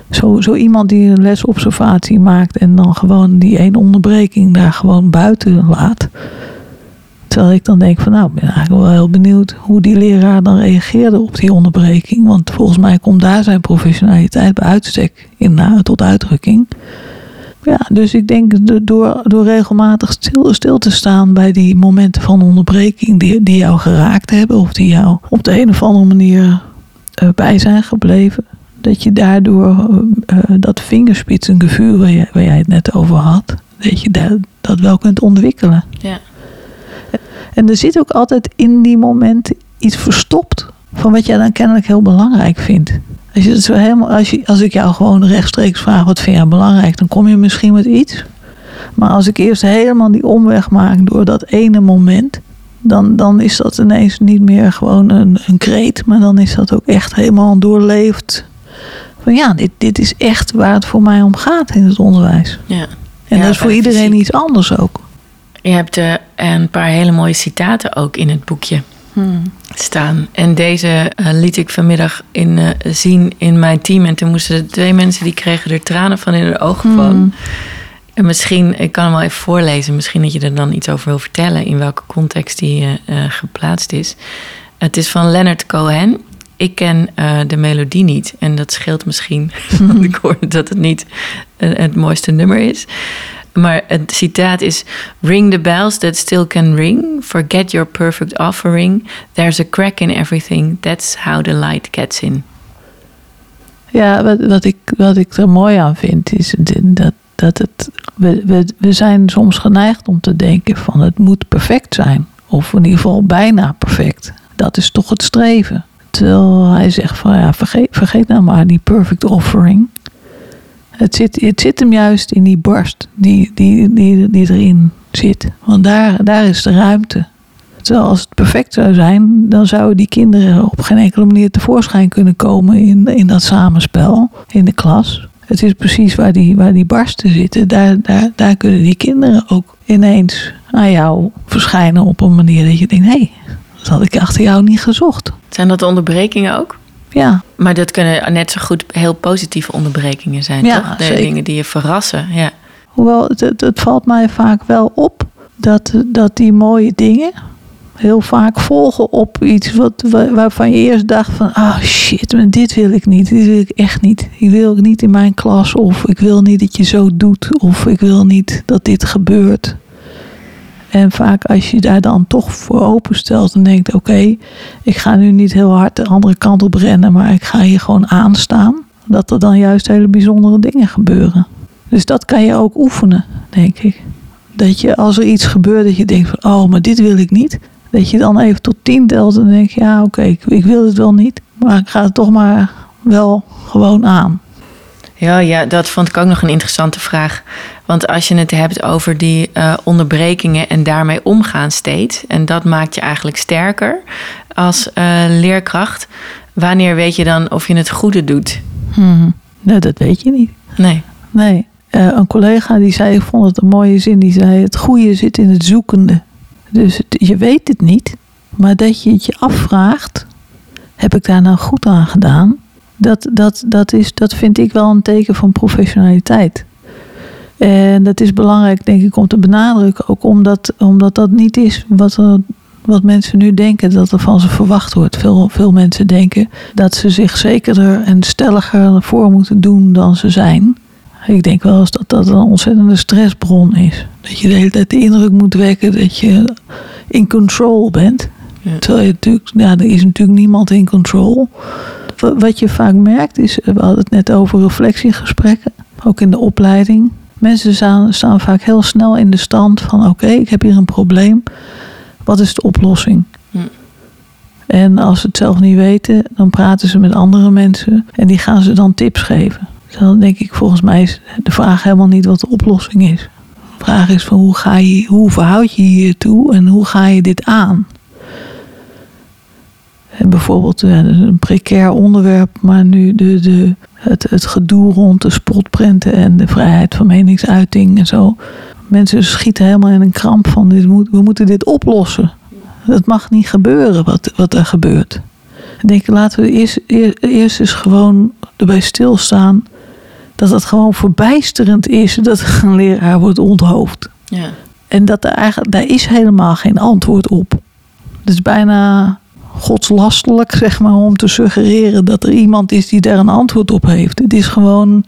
zo, zo iemand die een lesobservatie maakt en dan gewoon die één onderbreking daar gewoon buiten laat. Terwijl ik dan denk van nou, ik ben eigenlijk wel heel benieuwd hoe die leraar dan reageerde op die onderbreking. Want volgens mij komt daar zijn professionaliteit bij uitstek in tot uitdrukking. Ja, dus ik denk door, door regelmatig stil, stil te staan bij die momenten van onderbreking die, die jou geraakt hebben of die jou op de een of andere manier uh, bij zijn gebleven. Dat je daardoor uh, dat vingerspitsengevoel waar, je, waar jij het net over had, dat je dat, dat wel kunt ontwikkelen. Ja. En er zit ook altijd in die momenten iets verstopt van wat jij dan kennelijk heel belangrijk vindt. Als, je het zo helemaal, als, je, als ik jou gewoon rechtstreeks vraag wat vind jij belangrijk, dan kom je misschien met iets. Maar als ik eerst helemaal die omweg maak door dat ene moment, dan, dan is dat ineens niet meer gewoon een, een kreet, maar dan is dat ook echt helemaal doorleefd. Van ja, dit, dit is echt waar het voor mij om gaat in het onderwijs. Ja. En Ja, dat is voor iedereen fysiek. iets anders ook. Je hebt eh, een paar hele mooie citaten ook in het boekje staan. En deze eh, liet ik vanmiddag in, eh, zien in mijn team. En toen moesten de twee mensen die kregen er tranen van in hun ogen van. En misschien, ik kan hem wel even voorlezen. Misschien dat je er dan iets over wil vertellen. In welke context die geplaatst is. Het is van Leonard Cohen. Ik ken de melodie niet. En dat scheelt misschien. (laughs) Want ik hoorde dat het niet het mooiste nummer is. Maar het citaat is: Ring the bells that still can ring. Forget your perfect offering. There's a crack in everything. That's how the light gets in. Ja, wat, wat, ik, wat ik er mooi aan vind is dat, dat het. We, we, we zijn soms geneigd om te denken van het moet perfect zijn. Of in ieder geval bijna perfect. Dat is toch het streven. Terwijl hij zegt van ja, vergeet, vergeet nou maar die perfect offering. Het zit, het zit hem juist in die barst die, die, die, die erin zit. Want daar, daar is de ruimte. Terwijl als het perfect zou zijn, dan zouden die kinderen op geen enkele manier tevoorschijn kunnen komen in, in dat samenspel in de klas. Het is precies waar die, waar die barsten zitten. Daar, daar, daar kunnen die kinderen ook ineens aan jou verschijnen op een manier dat je denkt: hé, hey, dat had ik achter jou niet gezocht. Zijn dat onderbrekingen ook? Ja, Maar dat kunnen net zo goed heel positieve onderbrekingen zijn, Ja, toch? De zeker. dingen die je verrassen. Ja. Hoewel het, het, het valt mij vaak wel op dat, dat die mooie dingen heel vaak volgen op iets wat, wa- waarvan je eerst dacht van... ah shit, maar dit wil ik niet, dit wil ik echt niet. Die wil ik niet in mijn klas of ik wil niet dat je zo doet... of ik wil niet dat dit gebeurt. En vaak als je daar dan toch voor openstelt en denkt... oké, ik ga nu niet heel hard de andere kant op rennen... maar ik ga hier gewoon aanstaan... dat er dan juist hele bijzondere dingen gebeuren. Dus dat kan je ook oefenen, denk ik. Dat je als er iets gebeurt dat je denkt van, oh, maar dit wil ik niet. Dat je dan even tot tien telt en denk je, ja, oké, ik, ik wil het wel niet. Maar ik ga het toch maar wel gewoon aan. Ja, ja, dat vond ik ook nog een interessante vraag. Want als je het hebt over die eh, onderbrekingen en daarmee omgaan steeds, en dat maakt je eigenlijk sterker als eh, leerkracht. Wanneer weet je dan of je het goede doet? Hmm. Nee, dat weet je niet. Nee. Nee, Eh, een collega die zei, ik vond het een mooie zin, die zei, het goede zit in het zoekende. Dus het- je weet het niet, maar dat je het je afvraagt, heb ik daar nou goed aan gedaan? Dat, dat, dat, is, dat vind ik wel een teken van professionaliteit. En dat is belangrijk, denk ik, om te benadrukken. Ook omdat, omdat dat niet is wat, wat mensen nu denken dat er van ze verwacht wordt. Veel, veel mensen denken dat ze zich zekerder en stelliger voor moeten doen dan ze zijn. Ik denk wel eens dat dat een ontzettende stressbron is. Dat je de hele tijd de indruk moet wekken dat je in control bent. Ja. Terwijl je natuurlijk, ja, er is natuurlijk niemand in control. Wa- Wat je vaak merkt is, we hadden het net over reflectiegesprekken, ook in de opleiding. Mensen staan, staan vaak heel snel in de stand van oké, ik heb hier een probleem. Wat is de oplossing? Hm. En als ze het zelf niet weten, dan praten ze met andere mensen en die gaan ze dan tips geven. Dus dan denk ik, volgens mij is de vraag helemaal niet wat de oplossing is. De vraag is van hoe, ga je, hoe verhoud je je hiertoe en hoe ga je dit aan? Bijvoorbeeld dat een precair onderwerp, maar nu de, de, het, het gedoe rond de spotprenten en de vrijheid van meningsuiting en zo. Mensen schieten helemaal in een kramp van dit moet, we moeten dit oplossen. Het mag niet gebeuren wat, wat er gebeurt. Ik denk, laten we eerst, eer- eerst eens gewoon erbij stilstaan dat het gewoon verbijsterend is dat een leraar wordt onthoofd. Ja. En dat er eigenlijk, daar is helemaal geen antwoord op. Het is bijna godslastelijk, zeg maar, om te suggereren dat er iemand is die daar een antwoord op heeft. Het is gewoon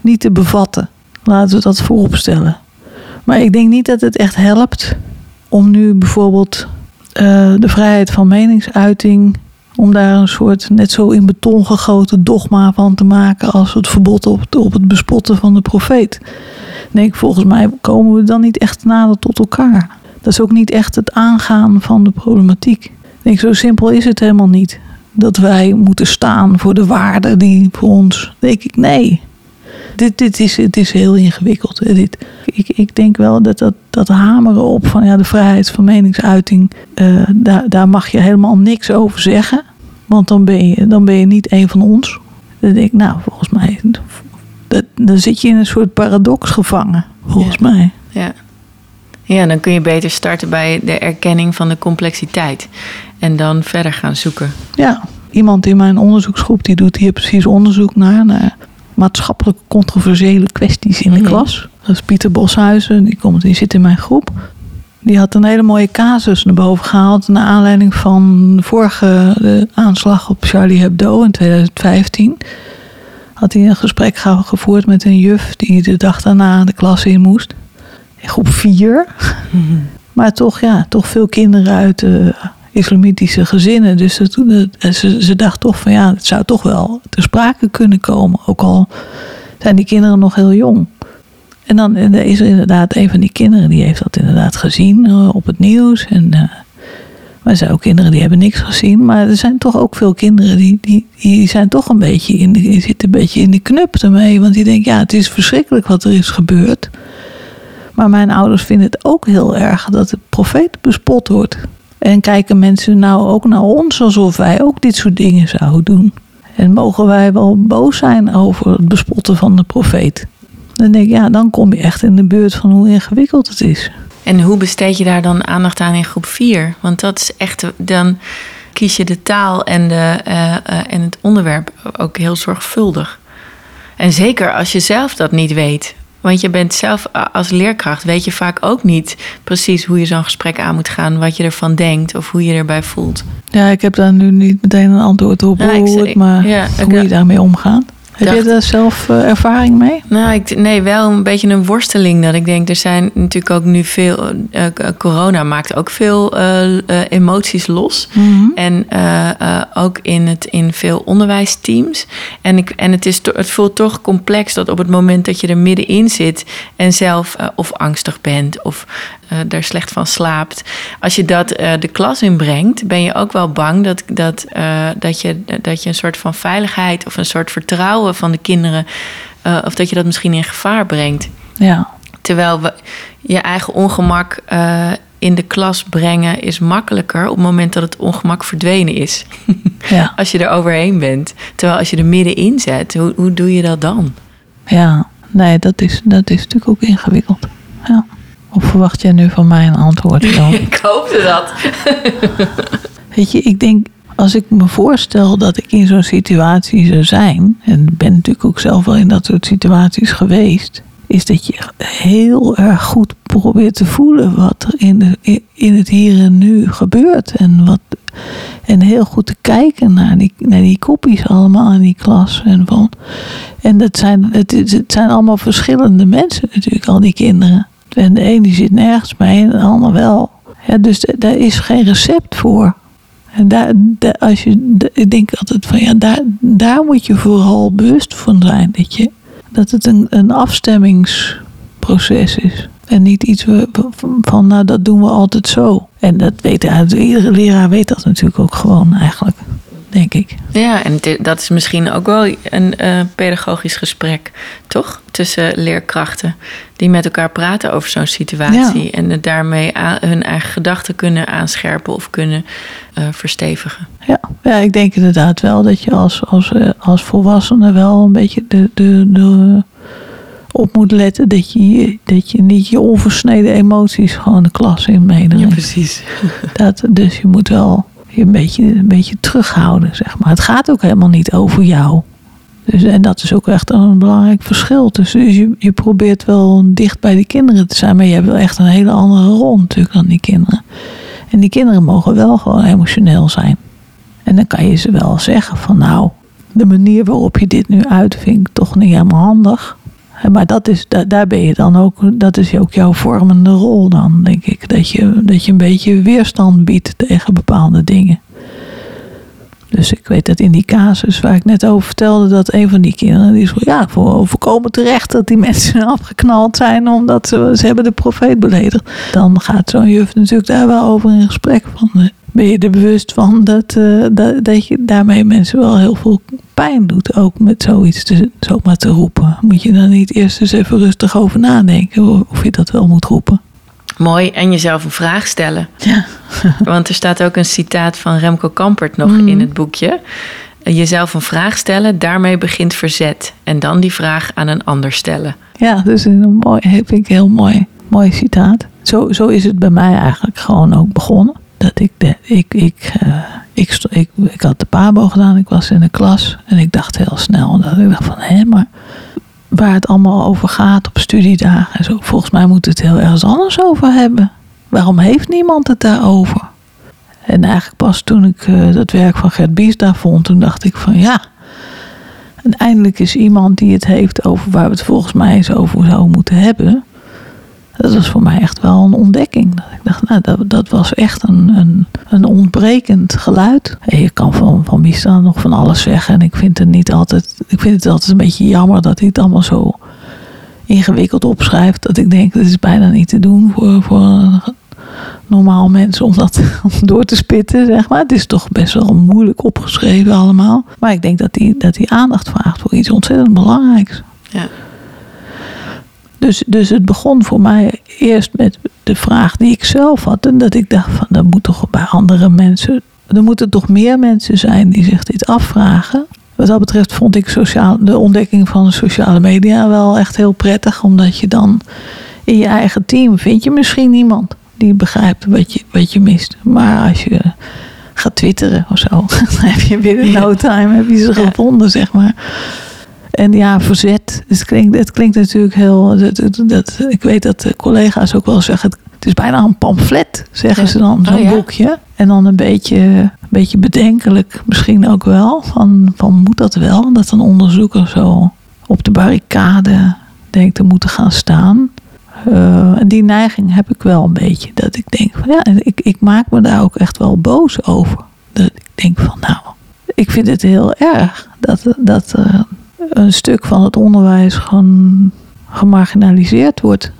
niet te bevatten. Laten we dat voorop stellen. Maar ik denk niet dat het echt helpt om nu bijvoorbeeld eh, de vrijheid van meningsuiting, om daar een soort net zo in beton gegoten dogma van te maken als het verbod op, op het bespotten van de profeet. Denk, volgens mij komen we dan niet echt nader tot elkaar. Dat is ook niet echt het aangaan van de problematiek. Denk, zo simpel is het helemaal niet. Dat wij moeten staan voor de waarden die voor ons. Denk ik, nee. Dit, dit is, het is heel ingewikkeld. Dit, ik, ik denk wel dat, dat dat hameren op van ja, de vrijheid van meningsuiting, eh, daar, daar mag je helemaal niks over zeggen. Want dan ben je, dan ben je niet een van ons. Dan denk ik, nou, volgens mij, dat, dan zit je in een soort paradox gevangen, volgens Ja. mij. Ja. Ja, dan kun je beter starten bij de erkenning van de complexiteit. En dan verder gaan zoeken. Ja, iemand in mijn onderzoeksgroep die doet hier precies onderzoek naar, naar maatschappelijk controversiële kwesties in de Mhm. klas. Dat is Pieter Boshuizen, die, komt, die zit in mijn groep. Die had een hele mooie casus naar boven gehaald. Naar aanleiding van de vorige de aanslag op Charlie Hebdo in 2015. Had hij een gesprek ge- gevoerd met een juf die de dag daarna de klas in moest. Groep 4. Maar toch, ja, toch veel kinderen uit islamitische gezinnen. Dus dat, ze, ze dacht toch van ja, het zou toch wel ter sprake kunnen komen. Ook al zijn die kinderen nog heel jong. En dan is er inderdaad een van die kinderen die heeft dat inderdaad gezien eh, op het nieuws. En, eh, maar er zijn ook kinderen die hebben niks gezien. Maar er zijn toch ook veel kinderen die, die, die zijn toch een beetje in zitten een beetje in de knup ermee. Want die denken, ja, het is verschrikkelijk wat er is gebeurd. Maar mijn ouders vinden het ook heel erg dat de profeet bespot wordt. En kijken mensen nou ook naar ons alsof wij ook dit soort dingen zouden doen. En mogen wij wel boos zijn over het bespotten van de profeet? Dan denk ik, ja, dan kom je echt in de buurt van hoe ingewikkeld het is. En hoe besteed je daar dan aandacht aan in groep 4? Want dat is echt, dan kies je de taal en, de, eh, eh, en het onderwerp ook heel zorgvuldig. En zeker als je zelf dat niet weet. Want je bent zelf als leerkracht, weet je vaak ook niet precies hoe je zo'n gesprek aan moet gaan, wat je ervan denkt of hoe je erbij voelt. Ja, ik heb daar nu niet meteen een antwoord op ik hoe, het, maar ja, ik- hoe je daarmee omgaat. Heb je daar zelf eh, ervaring mee? Nou, ik, nee, wel een beetje een worsteling. Dat ik denk, er zijn natuurlijk ook nu veel. eh, eh, corona maakt ook veel emoties los. En eh, eh, ook in, het, in veel onderwijsteams. En, ik, en het, is to- het voelt toch complex dat op het moment dat je er middenin zit en zelf of angstig bent of eh daar slecht van slaapt. Als je dat eh, de klas inbrengt, ben je ook wel bang dat, dat, eh, dat, je, dat je een soort van veiligheid of een soort vertrouwen van de kinderen. of dat je dat misschien in gevaar brengt. Ja, Terwijl we je eigen ongemak in de klas brengen is makkelijker op het moment dat het ongemak verdwenen is. (laughs) ja, als je er overheen bent. Terwijl als je er middenin zet, hoe, hoe doe je dat dan? ja. Nee, dat is, dat is natuurlijk ook ingewikkeld. Ja. Of verwacht jij nu van mij een antwoord? (laughs) Dan? Ik hoopte dat. (laughs) Weet je, ik denk, als ik me voorstel dat ik in zo'n situatie zou zijn, en ben natuurlijk ook zelf wel in dat soort situaties geweest, is dat je heel erg goed probeert te voelen wat er in, de, in het hier en nu gebeurt. En, wat, en heel goed te kijken naar die, naar die koppies allemaal in die klas. En, van, en dat zijn, het, het zijn allemaal verschillende mensen natuurlijk, al die kinderen. En de een die zit nergens mee en de ander wel. Dus daar is geen recept voor. En daar, als je, ik denk altijd van ja, daar, daar moet je vooral bewust van zijn. Dat, je, dat het een, een afstemmingsproces is. En niet iets van, nou dat doen we altijd zo. En dat weet iedere leraar weet dat natuurlijk ook gewoon eigenlijk, denk ik. Ja, en dat is misschien ook wel een eh, pedagogisch gesprek, toch? Tussen leerkrachten die met elkaar praten over zo'n situatie. Ja. En daarmee hun eigen gedachten kunnen aanscherpen of kunnen eh, verstevigen. Ja, ja, ik denk inderdaad wel dat je als, als, eh, als volwassene wel een beetje de, de, de, op moet letten dat je, dat je niet je onversneden emoties gewoon de klas in meeneemt. precies. Dat, dus je moet wel je een beetje, een beetje terughouden, zeg maar. Het gaat ook helemaal niet over jou. Dus, en dat is ook echt een belangrijk verschil. Dus, je, je probeert wel dicht bij die kinderen te zijn, maar je hebt wel echt een hele andere rol natuurlijk dan die kinderen. En die kinderen mogen wel gewoon emotioneel zijn. En dan kan je ze wel zeggen van nou, de manier waarop je dit nu uit vind ik toch niet helemaal handig. Maar dat is, daar, daar ben je dan ook, dat is ook jouw vormende rol dan, denk ik. Dat je, dat je een beetje weerstand biedt tegen bepaalde dingen. Dus ik weet dat in die casus waar ik net over vertelde, dat een van die kinderen, die is ja, voor voorkomen terecht dat die (laughs) mensen afgeknald zijn omdat ze, ze hebben de profeet beledigd. Dan gaat zo'n juf natuurlijk daar wel over in gesprek van. Eh, Ben je er bewust van dat, eh, dat, dat je daarmee mensen wel heel veel pijn doet, ook met zoiets te, zomaar te roepen? Moet je dan niet eerst eens even rustig over nadenken of je dat wel moet roepen? Mooi. En jezelf een vraag stellen. Ja. (laughs) Want er staat ook een citaat van Remco Kampert nog Mhm. in het boekje. Jezelf een vraag stellen, daarmee begint verzet. En dan die vraag aan een ander stellen. Ja, dat is een mooi, vind ik heel mooi, mooi citaat. Zo, zo is het bij mij eigenlijk gewoon ook begonnen. Dat ik, de, ik, ik, eh, ik, ik, had de PABO gedaan, ik was in de klas. En ik dacht heel snel, dat ik dacht van, hé, maar waar het allemaal over gaat op studiedagen en zo. Volgens mij moet het heel ergens anders over hebben. Waarom heeft niemand het daarover? En eigenlijk pas toen ik eh, dat werk van Gert Bies daar vond, toen dacht ik van ja, en eindelijk is iemand die het heeft over waar we het volgens mij eens over zouden moeten hebben. Dat was voor mij echt wel een ontdekking. Dat ik dacht, nou, dat, dat was echt een, een, een ontbrekend geluid. En je kan van, van Biestra nog van alles zeggen. En ik vind het niet altijd. Ik vind het altijd een beetje jammer dat hij het allemaal zo ingewikkeld opschrijft. Dat ik denk, dat is bijna niet te doen voor, voor een normaal mens om dat (laughs) door te spitten, zeg maar. Het is toch best wel moeilijk opgeschreven allemaal. Maar ik denk dat hij dat hij aandacht vraagt voor iets ontzettend belangrijks. Ja. Dus, dus het begon voor mij eerst met de vraag die ik zelf had. En dat ik dacht van, er moet toch bij andere mensen... Er moeten toch meer mensen zijn die zich dit afvragen. Wat dat betreft vond ik sociaal, de ontdekking van sociale media wel echt heel prettig. Omdat je dan in je eigen team vind je misschien niemand die begrijpt wat je, wat je mist. Maar als je gaat twitteren of zo, (laughs) dan heb je binnen no time heb je ze gevonden, zeg maar. En ja, verzet. Het klinkt, het klinkt natuurlijk heel. Dat, ik weet dat de collega's ook wel zeggen. Het is bijna een pamflet, zeggen Ja. ze dan, zo'n Oh ja? boekje. En dan een beetje, een beetje bedenkelijk misschien ook wel. Van, van moet dat wel? Dat een onderzoeker zo op de barricade denkt te moeten gaan staan. Eh, en die neiging heb ik wel een beetje. Dat ik denk van ja, ik, ik maak me daar ook echt wel boos over. Dat ik denk van nou, ik vind het heel erg dat, dat er een stuk van het onderwijs gewoon gemarginaliseerd wordt.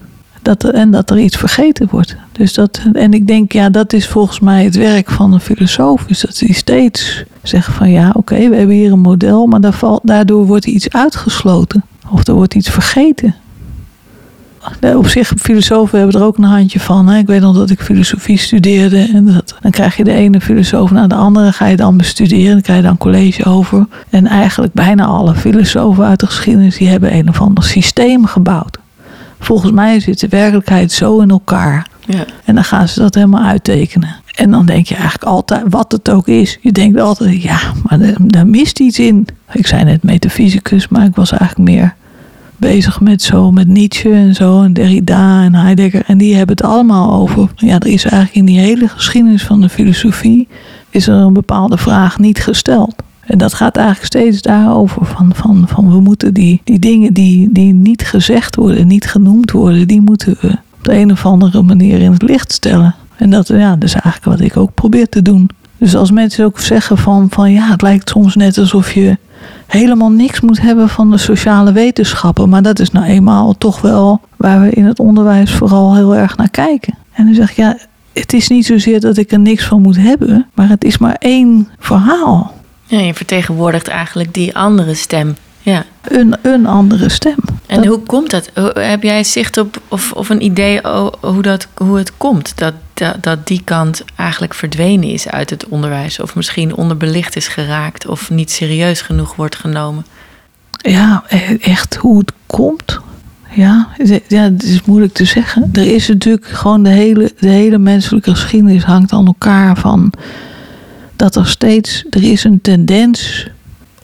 Dat en dat er iets vergeten wordt. Dus dat, en ik denk, ja, dat is volgens mij het werk van een filosoof. Is dat die steeds zeggen van ja, oké, we hebben hier een model, maar daardoor wordt iets uitgesloten. Of er wordt iets vergeten. Nee, Op zich, filosofen hebben er ook een handje van. Hè. Ik weet nog dat ik filosofie studeerde. En dat, dan krijg je de ene filosoof naar de andere. Ga je dan bestuderen. Dan krijg je dan college over. En eigenlijk bijna alle filosofen uit de geschiedenis... die hebben een of ander systeem gebouwd. Volgens mij zit de werkelijkheid zo in elkaar. Ja. En dan gaan ze dat helemaal uittekenen. En dan denk je eigenlijk altijd, wat het ook is. Je denkt altijd, ja, maar daar mist iets in. Ik zei net metafysicus, maar ik was eigenlijk meer bezig met zo, met Nietzsche en zo. En Derrida en Heidegger. En die hebben het allemaal over. Ja, er is eigenlijk in die hele geschiedenis van de filosofie... is er een bepaalde vraag niet gesteld. En dat gaat eigenlijk steeds daarover. Van, van, van we moeten die, die dingen die, die niet gezegd worden, niet genoemd worden... die moeten we op de een of andere manier in het licht stellen. En dat, ja, dat is eigenlijk wat ik ook probeer te doen. Dus als mensen ook zeggen van, van ja, het lijkt soms net alsof je helemaal niks moet hebben van de sociale wetenschappen. Maar dat is nou eenmaal toch wel waar we in het onderwijs vooral heel erg naar kijken. En dan zeg ik, ja, het is niet zozeer dat ik er niks van moet hebben, maar het is maar één verhaal. je vertegenwoordigt eigenlijk die andere stem. Ja. Een, een andere stem. En Dat- hoe komt dat? Heb jij zicht op of, of een idee hoe, dat, hoe het komt dat, dat, dat die kant eigenlijk verdwenen is uit het onderwijs? Of misschien onderbelicht is geraakt of niet serieus genoeg wordt genomen? Ja, e- echt hoe het komt. Ja, het- ja, het is moeilijk te zeggen. Er is natuurlijk gewoon de hele, de hele menselijke geschiedenis hangt aan elkaar van dat er steeds, er is een tendens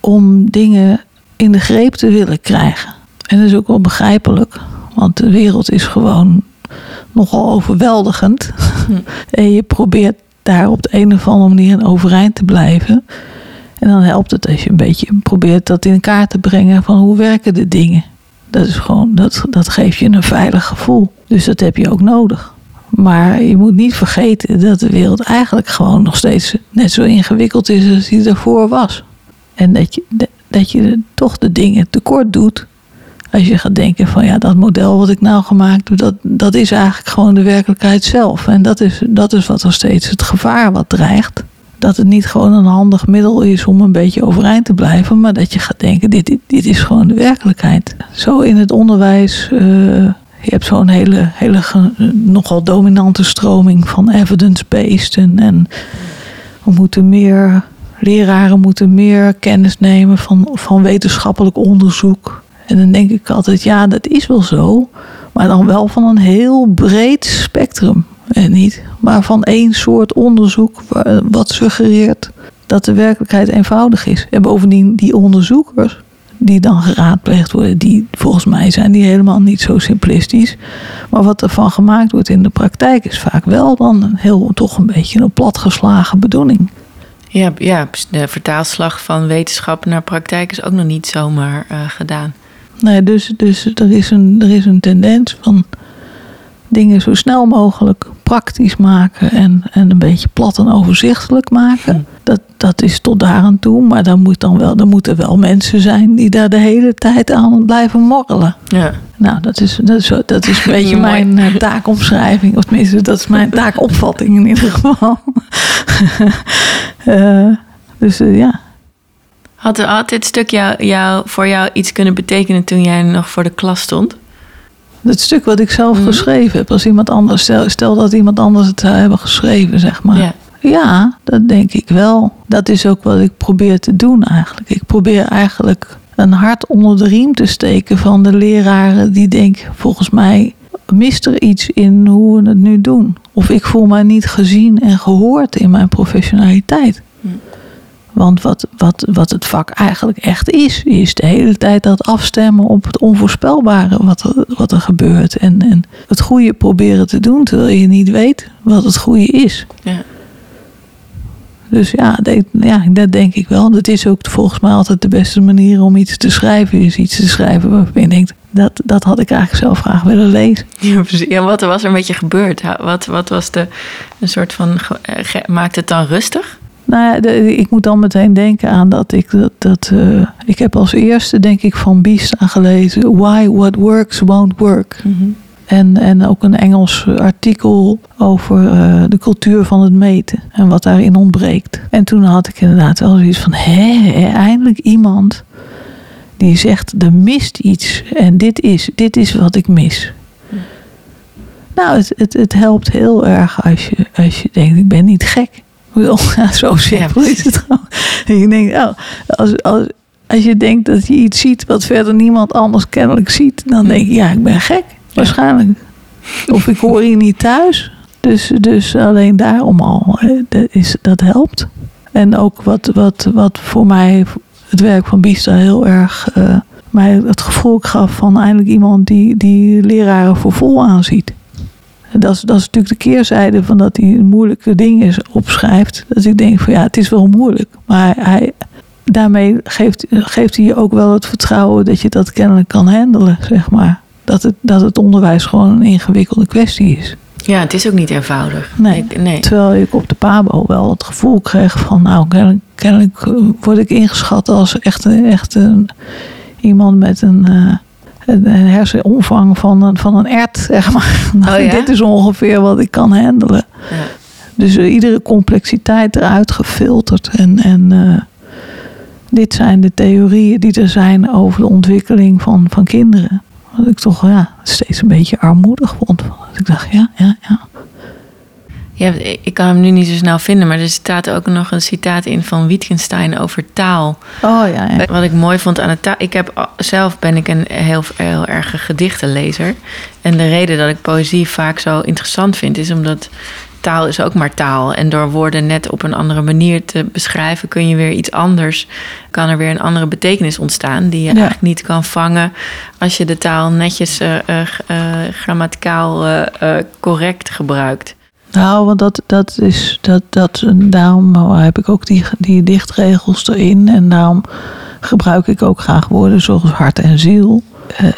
om dingen in de greep te willen krijgen. En dat is ook wel begrijpelijk, want de wereld is gewoon nogal overweldigend. En je probeert daar op de een of andere manier in overeind te blijven. En dan helpt het als je een beetje probeert dat in kaart te brengen van hoe werken de dingen. Dat is gewoon, dat, dat geeft je een veilig gevoel. Dus dat heb je ook nodig. Maar je moet niet vergeten dat de wereld eigenlijk gewoon nog steeds net zo ingewikkeld is als die ervoor was. En dat je, dat je toch de dingen tekort doet. Als je gaat denken van ja, dat model wat ik nou gemaakt heb, dat, dat is eigenlijk gewoon de werkelijkheid zelf. En dat is, dat is wat er steeds het gevaar wat dreigt. Dat het niet gewoon een handig middel is om een beetje overeind te blijven, maar dat je gaat denken, dit, dit, dit is gewoon de werkelijkheid. Zo in het onderwijs, eh, je hebt zo'n hele, hele nogal dominante stroming van evidence-based. En, en we moeten meer, leraren moeten meer kennis nemen van, van wetenschappelijk onderzoek. En dan denk ik altijd, ja, dat is wel zo. Maar dan wel van een heel breed spectrum. En niet maar van één soort onderzoek wa- wat suggereert dat de werkelijkheid eenvoudig is. En bovendien, die onderzoekers die dan geraadpleegd worden, die volgens mij zijn die helemaal niet zo simplistisch. Maar wat ervan gemaakt wordt in de praktijk is vaak wel dan heel, toch een beetje een platgeslagen bedoeling. Ja, ja, de vertaalslag van wetenschap naar praktijk is ook nog niet zomaar eh, gedaan. Nee, dus, dus er, is een, er is een tendens van dingen zo snel mogelijk praktisch maken en, en een beetje plat en overzichtelijk maken. Dat, dat is tot daar aan toe, maar dan moet dan wel, er moeten wel mensen zijn die daar de hele tijd aan blijven morrelen. Ja. Nou, dat is, dat is, dat is een (laughs) beetje mijn eh, taakomschrijving. Of tenminste, dat is mijn (laughs) taakopvatting in ieder geval. (laughs) Eh, dus eh, ja. Had, had dit stuk jou, jou, voor jou iets kunnen betekenen toen jij nog voor de klas stond? Het stuk wat ik zelf Mhm. geschreven heb, als iemand anders, stel, stel dat iemand anders het zou hebben geschreven, zeg maar. Ja. Ja, dat denk ik wel. Dat is ook wat ik probeer te doen eigenlijk. Ik probeer eigenlijk een hart onder de riem te steken van de leraren die denken, volgens mij mist er iets in hoe we het nu doen. Of ik voel mij niet gezien en gehoord in mijn professionaliteit. Want wat, wat, wat het vak eigenlijk echt is, is de hele tijd dat afstemmen op het onvoorspelbare wat er, wat er gebeurt. En, en het goede proberen te doen terwijl je niet weet wat het goede is. Ja. Dus ja, de- ja, dat denk ik wel. Dat is ook volgens mij altijd de beste manier om iets te schrijven. Is iets te schrijven waarvan je denkt, dat, dat had ik eigenlijk zelf graag willen lezen. (laughs) Ja, precies. Ja, wat was er met je gebeurd? Wat, wat was de een soort van. eh, Maakt het dan rustig? Nou, de- ik moet dan meteen denken aan dat ik dat. dat eh, ik heb als eerste, denk ik, van Biesta gelezen. Why What Works Won't Work. En, en ook een Engels artikel over eh, de cultuur van het meten en wat daarin ontbreekt. En toen had ik inderdaad wel zoiets van: hé, eindelijk iemand die zegt: er mist iets en dit is, dit is wat ik mis. Nou, het, het, het helpt heel erg als je, als je denkt: ik ben niet gek. Bedoel, zo simpel is het gewoon. En je denkt: oh, als, als, als je denkt dat je iets ziet wat verder niemand anders kennelijk ziet, dan denk je: ja, ik ben gek. Waarschijnlijk. Of ik hoor hier niet thuis. Dus, dus alleen daarom al. hè, Dat, is, dat helpt. En ook wat, wat, wat voor mij het werk van Bista heel erg eh, mij het gevoel gaf van eindelijk iemand die, die leraren voor vol aanziet. Dat is, dat is natuurlijk de keerzijde van dat hij moeilijke dingen opschrijft. Dat ik denk van ja, het is wel moeilijk. Maar hij, daarmee geeft, geeft hij je ook wel het vertrouwen dat je dat kennelijk kan handelen, zeg maar. Dat het, dat het onderwijs gewoon een ingewikkelde kwestie is. Ja, het is ook niet eenvoudig. Nee. Ik, nee. Terwijl ik op de PABO wel het gevoel kreeg van, nou, kennelijk, kennelijk word ik ingeschat als echt, een- echt een, iemand met een, eh, een, hersenomvang van een, van een ert, zeg maar. (laughs) Nou, Oh ja? Dit is ongeveer wat ik kan handelen. Ja. Dus eh, iedere complexiteit eruit gefilterd. En, en eh, dit zijn de theorieën die er zijn over de ontwikkeling van, van kinderen. Wat ik toch ja, steeds een beetje armoedig vond. Dat ik dacht, ja, ja, ja. Ja, ik kan hem nu niet zo snel vinden, maar er staat ook nog een citaat in van Wittgenstein over taal. Oh ja, ja. Wat ik mooi vond aan de taal. Ik heb zelf ben ik een heel, heel erg gedichtenlezer. En de reden dat ik poëzie vaak zo interessant vind, is omdat taal is ook maar taal. En door woorden net op een andere manier te beschrijven, kun je weer iets anders. Kan er weer een andere betekenis ontstaan die je eigenlijk niet kan vangen als je de taal netjes uh, grammaticaal correct gebruikt. Nou, want dat, dat is dat, dat daarom heb ik ook die, die dichtregels erin. En daarom gebruik ik ook graag woorden zoals hart en ziel.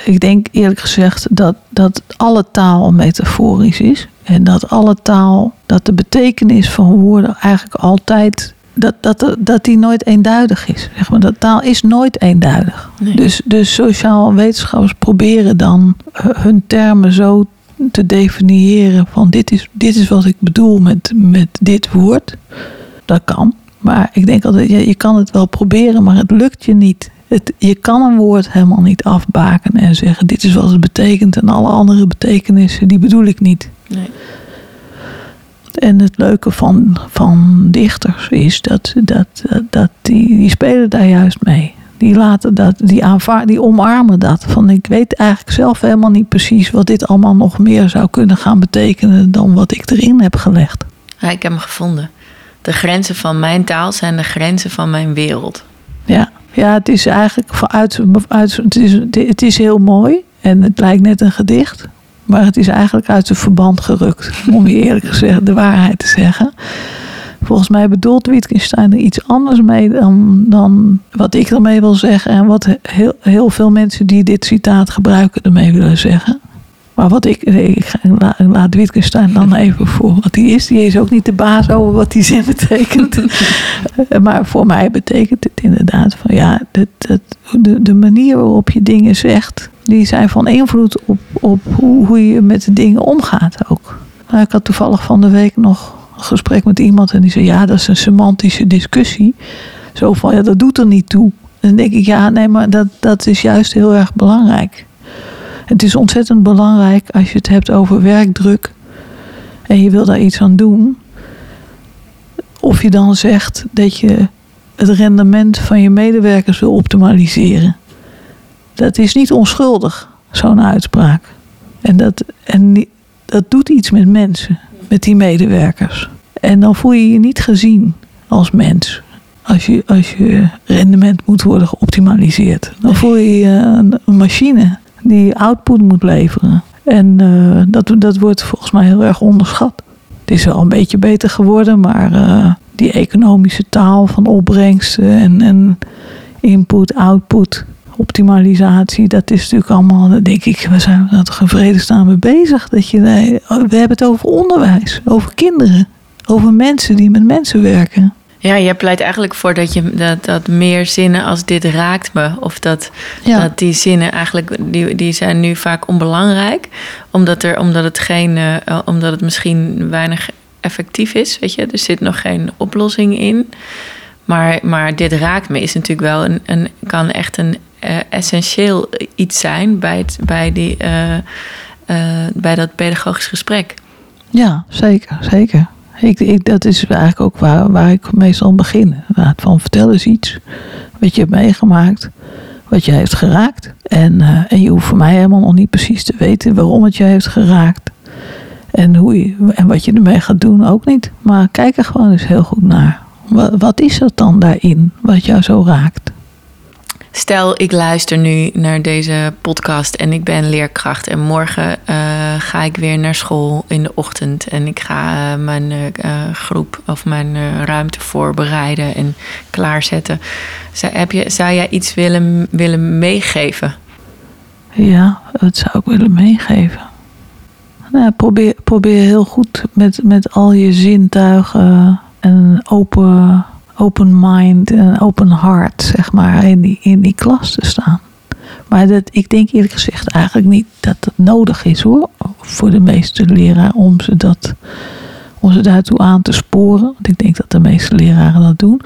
ik denk eerlijk gezegd dat, dat alle taal metaforisch is. En dat alle taal, dat de betekenis van woorden eigenlijk altijd. Dat, dat, dat die nooit eenduidig is. Zeg maar. Dat taal is nooit eenduidig. Dus, dus sociaal wetenschappers proberen dan eh, hun termen zo te definiëren van dit is, dit is wat ik bedoel met, met dit woord. Dat kan. Maar ik denk altijd, je, je kan het wel proberen, maar het lukt je niet. Het, je kan een woord helemaal niet afbaken en zeggen dit is wat het betekent en alle andere betekenissen, die bedoel ik niet. Nee. En het leuke van, van dichters is dat, dat, dat die, die spelen daar juist mee. Die, laten dat, die, aanvaard, die omarmen dat. Van ik weet eigenlijk zelf helemaal niet precies wat dit allemaal nog meer zou kunnen gaan betekenen dan wat ik erin heb gelegd. Ja, ik heb hem gevonden. De grenzen van mijn taal zijn de grenzen van mijn wereld. Ja, ja het is eigenlijk uit, uit, het, is, het is heel mooi en het lijkt net een gedicht. Maar het is eigenlijk uit zijn verband gerukt, om je eerlijk gezegd de waarheid te zeggen. Volgens mij bedoelt Wittgenstein er iets anders mee dan, dan wat ik ermee wil zeggen. En wat heel, heel veel mensen die dit citaat gebruiken ermee willen zeggen. Maar wat ik, ik laat Wittgenstein dan (laughs) even voor wat hij is. Die is ook niet de baas over wat die zin betekent. (laughs) maar voor mij betekent het inderdaad van ja, dat, dat, de, de manier waarop je dingen zegt, die zijn van invloed op, op hoe, hoe je met de dingen omgaat ook. ik had toevallig van de week nog gesprek met iemand en die zei ja, dat is een semantische discussie. Zo van ja, dat doet er niet toe. En dan denk ik ja, nee, maar dat, dat is juist heel erg belangrijk. Het is ontzettend belangrijk als je het hebt over werkdruk en je wil daar iets aan doen. Of je dan zegt dat je het rendement van je medewerkers wil optimaliseren. Dat is niet onschuldig, zo'n uitspraak. En dat, en dat doet iets met mensen, met die medewerkers. En dan voel je je niet gezien als mens. Als je, als je rendement moet worden geoptimaliseerd. Dan voel je je een machine die output moet leveren. En uh, dat, dat wordt volgens mij heel erg onderschat. Het is wel een beetje beter geworden, maar uh, die economische taal van opbrengsten en, en input, output, optimalisatie, dat is natuurlijk allemaal, denk ik, we zijn toch in vredesnaam mee bezig. Dat je, we hebben het over onderwijs, over kinderen, over mensen die met mensen werken. Ja, je pleit eigenlijk voor dat, je, dat, dat meer zinnen als dit raakt me. Of dat, dat die zinnen eigenlijk, die, die zijn nu vaak onbelangrijk. Omdat, er, omdat, het geen, uh, omdat het misschien weinig effectief is. Weet je, er zit nog geen oplossing in. Maar, maar dit raakt me is natuurlijk wel een, een kan echt een uh, essentieel iets zijn bij, bij, die, uh, bij dat pedagogisch gesprek. Ja, zeker, zeker. Ik, ik, dat is eigenlijk ook waar, waar ik meestal begin. Van vertel eens iets wat je hebt meegemaakt, wat je heeft geraakt. En, en je hoeft voor mij helemaal nog niet precies te weten waarom het je heeft geraakt. En, hoe je, en wat je ermee gaat doen ook niet. Maar kijk er gewoon eens heel goed naar. Wat, wat is dat dan daarin wat jou zo raakt? Stel, ik luister nu naar deze podcast en ik ben leerkracht. En morgen uh, ga ik weer naar school in de ochtend. En ik ga uh, mijn uh, groep of mijn ruimte voorbereiden en klaarzetten. Zou, heb je, zou jij iets willen, willen meegeven? Ja, dat zou ik willen meegeven. Nou, probeer, probeer heel goed met, met al je zintuigen en open open mind en open heart, zeg maar, in die, in die klas te staan. Maar dat, ik denk eerlijk gezegd eigenlijk niet dat dat nodig is hoor, voor de meeste leraren om ze, dat, om ze daartoe aan te sporen. Want ik denk dat de meeste leraren dat doen.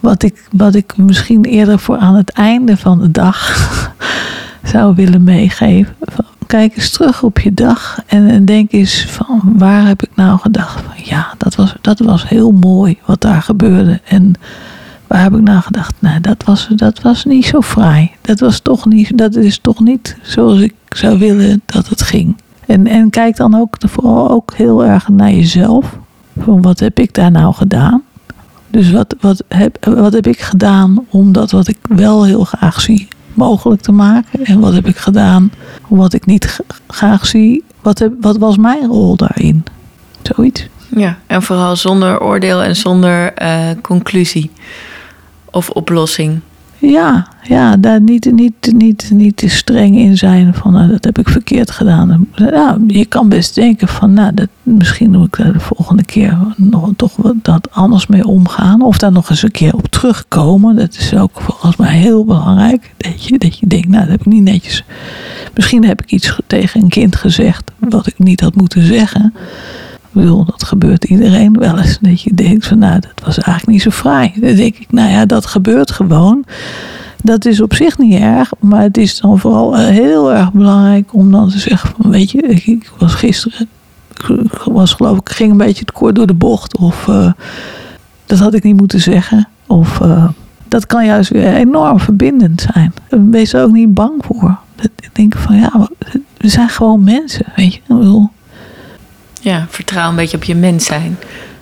Wat ik, wat ik misschien eerder voor aan het einde van de dag (laughs) zou willen meegeven kijk eens terug op je dag en, en, denk eens van waar heb ik nou gedacht van ja, dat was, dat was heel mooi wat daar gebeurde. En waar heb ik nou gedacht, nou dat was, dat was niet zo fraai. Dat, was toch niet, dat is toch niet zoals ik zou willen dat het ging. En, en kijk dan ook vooral ook heel erg naar jezelf. Van wat heb ik daar nou gedaan? Dus wat, wat, heb, wat heb ik gedaan om dat wat ik wel heel graag zie mogelijk te maken? En wat heb ik gedaan wat ik niet graag zie? Wat, heb, wat was mijn rol daarin? Zoiets. Ja, en vooral zonder oordeel en zonder uh, conclusie of oplossing. Ja, ja daar niet, niet, niet, niet te streng in zijn van nou, dat heb ik verkeerd gedaan. Ja, je kan best denken van nou, dat, misschien moet ik daar de volgende keer nog, toch dat anders mee omgaan. Of daar nog eens een keer op terugkomen. Dat is ook volgens mij heel belangrijk. Dat je, dat je denkt, nou dat heb ik niet netjes. Misschien heb ik iets tegen een kind gezegd wat ik niet had moeten zeggen bedoel, dat gebeurt iedereen wel eens. Dat je denkt van nou, dat was eigenlijk niet zo fraai. Dan denk ik, nou ja, dat gebeurt gewoon. Dat is op zich niet erg, maar het is dan vooral eh, heel erg belangrijk om dan te zeggen van weet je, ik, was gisteren, ik was geloof ik, ging een beetje het kort door de bocht. Of uh, dat had ik niet moeten zeggen. Of uh, dat kan juist weer enorm verbindend zijn. Wees er ook niet bang voor. Ik denk van ja, we zijn gewoon mensen, weet je. Ja, vertrouw een beetje op je mens zijn.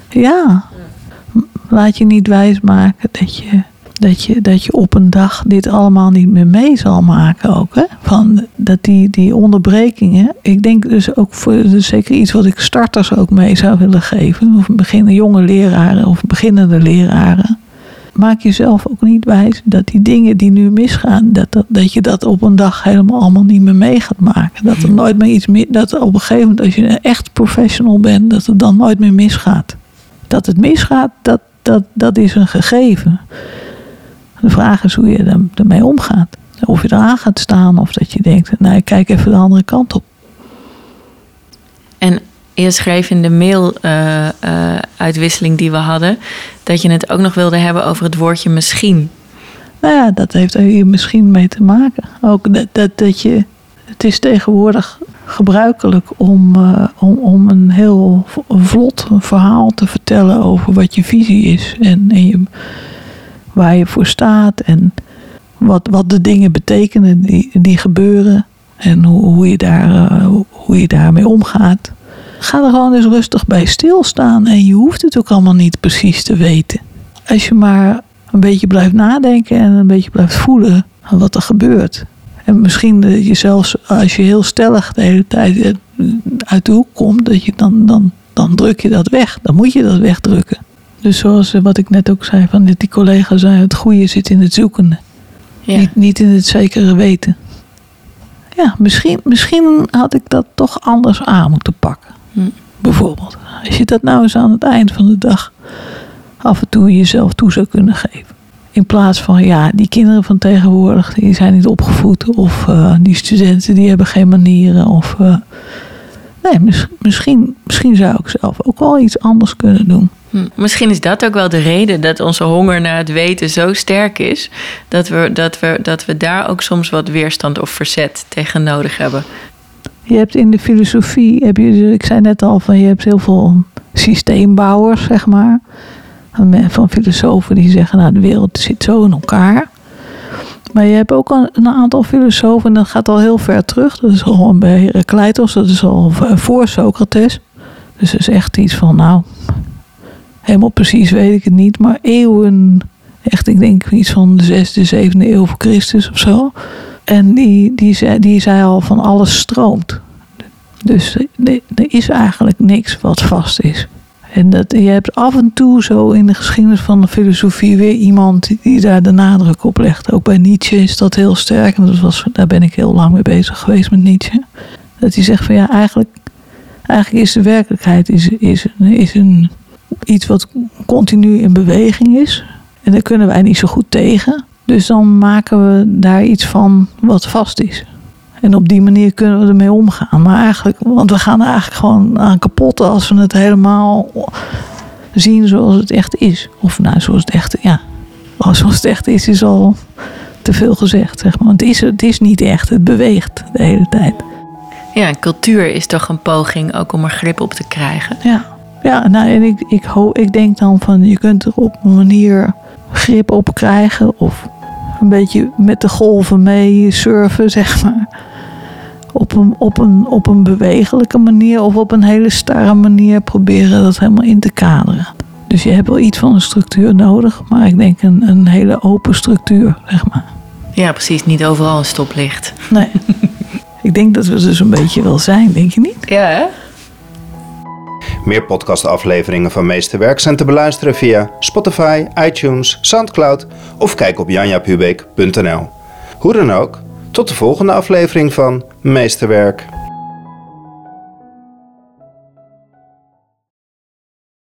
Ja. Laat je niet wijsmaken dat je, dat, je, dat je op een dag dit allemaal niet meer mee zal maken ook. Hè? Van dat die, die onderbrekingen. Ik denk dus ook voor dus zeker iets wat ik starters ook mee zou willen geven. Of beginnen jonge leraren of beginnende leraren maak jezelf ook niet wijs dat die dingen die nu misgaan, dat, dat, dat je dat op een dag helemaal allemaal niet meer mee gaat maken. Dat er nooit meer iets meer, dat op een gegeven moment, als je een echt professional bent, dat het dan nooit meer misgaat. Dat het misgaat, dat, dat, dat is een gegeven. De vraag is hoe je ermee omgaat. Of je eraan gaat staan of dat je denkt, nou ik kijk even de andere kant op. En je schreef in de mail-uitwisseling die we hadden dat je het ook nog wilde hebben over het woordje misschien. Nou ja, dat heeft er hier misschien mee te maken. Ook dat, dat, dat je. Het is tegenwoordig gebruikelijk om, uh, om, om een heel vlot verhaal te vertellen over wat je visie is en, je, waar je voor staat en wat, wat de dingen betekenen die, die gebeuren en hoe, hoe, je daar, hoe je daarmee omgaat. Ga er gewoon eens rustig bij stilstaan. En je hoeft het ook allemaal niet precies te weten. Als je maar een beetje blijft nadenken en een beetje blijft voelen wat er gebeurt. En misschien dat je zelfs als je heel stellig de hele tijd eh, uit de hoek komt, dat je dan, dan, dan druk je dat weg. Dan moet je dat wegdrukken. Dus zoals eh, wat ik net ook zei, van die collega zei, het goede zit in het zoekende. Ja. Niet, niet in het zekere weten. Ja, misschien, misschien had ik dat toch anders aan moeten pakken. Bijvoorbeeld. Als je dat nou eens aan het eind van de dag af en toe jezelf toe zou kunnen geven. In plaats van, ja, die kinderen van tegenwoordig, die zijn niet opgevoed. Of uh, die studenten, die hebben geen manieren. Of, uh, nee, misschien, misschien zou ik zelf ook wel iets anders kunnen doen. Hm. Misschien is dat ook wel de reden dat onze honger naar het weten zo sterk is. Dat we, dat we, dat we daar ook soms wat weerstand of verzet tegen nodig hebben. Je hebt in de filosofie, heb je, ik zei net al van je hebt heel veel systeembouwers, zeg maar. Van filosofen die zeggen, nou de wereld zit zo in elkaar. Maar je hebt ook een, aantal filosofen, en dat gaat al heel ver terug. Dat is gewoon bij Heraclitus, dat is al voor Socrates. Dus dat is echt iets van, nou, helemaal precies weet ik het niet, maar eeuwen, echt ik denk iets van de zesde, zevende eeuw voor Christus of zo. En die, die, zei, die zei al van alles stroomt. Dus er is eigenlijk niks wat vast is. En dat, je hebt af en toe zo in de geschiedenis van de filosofie weer iemand die daar de nadruk op legt. Ook bij Nietzsche is dat heel sterk. En dat was, daar ben ik heel lang mee bezig geweest met Nietzsche. Dat hij zegt van ja, eigenlijk, eigenlijk is de werkelijkheid is, is, is een, iets wat continu in beweging is. En daar kunnen wij niet zo goed tegen. Dus dan maken we daar iets van wat vast is. En op die manier kunnen we ermee omgaan. Maar eigenlijk, want we gaan er eigenlijk gewoon aan kapot als we het helemaal zien zoals het echt is. Of nou, zoals het echt, ja. Zoals het echt is, is al te veel gezegd, zeg maar. Want het is, het is niet echt, het beweegt de hele tijd. Ja, cultuur is toch een poging ook om er grip op te krijgen. Ja, ja nou, en ik, ik, ik denk dan van, je kunt er op een manier grip op krijgen. Of een beetje met de golven mee surfen, zeg maar. op een, op, een, op een bewegelijke manier of op een hele starre manier proberen dat helemaal in te kaderen. Dus je hebt wel iets van een structuur nodig, maar ik denk een, een hele open structuur, zeg maar. Ja, precies. Niet overal een stoplicht. Nee. (laughs) ik denk dat we dus een beetje wel zijn, denk je niet? Ja, hè? Meer podcastafleveringen van Meesterwerk zijn te beluisteren via Spotify, iTunes, Soundcloud of kijk op janjapubeek.nl. Hoe dan ook, tot de volgende aflevering van Meesterwerk.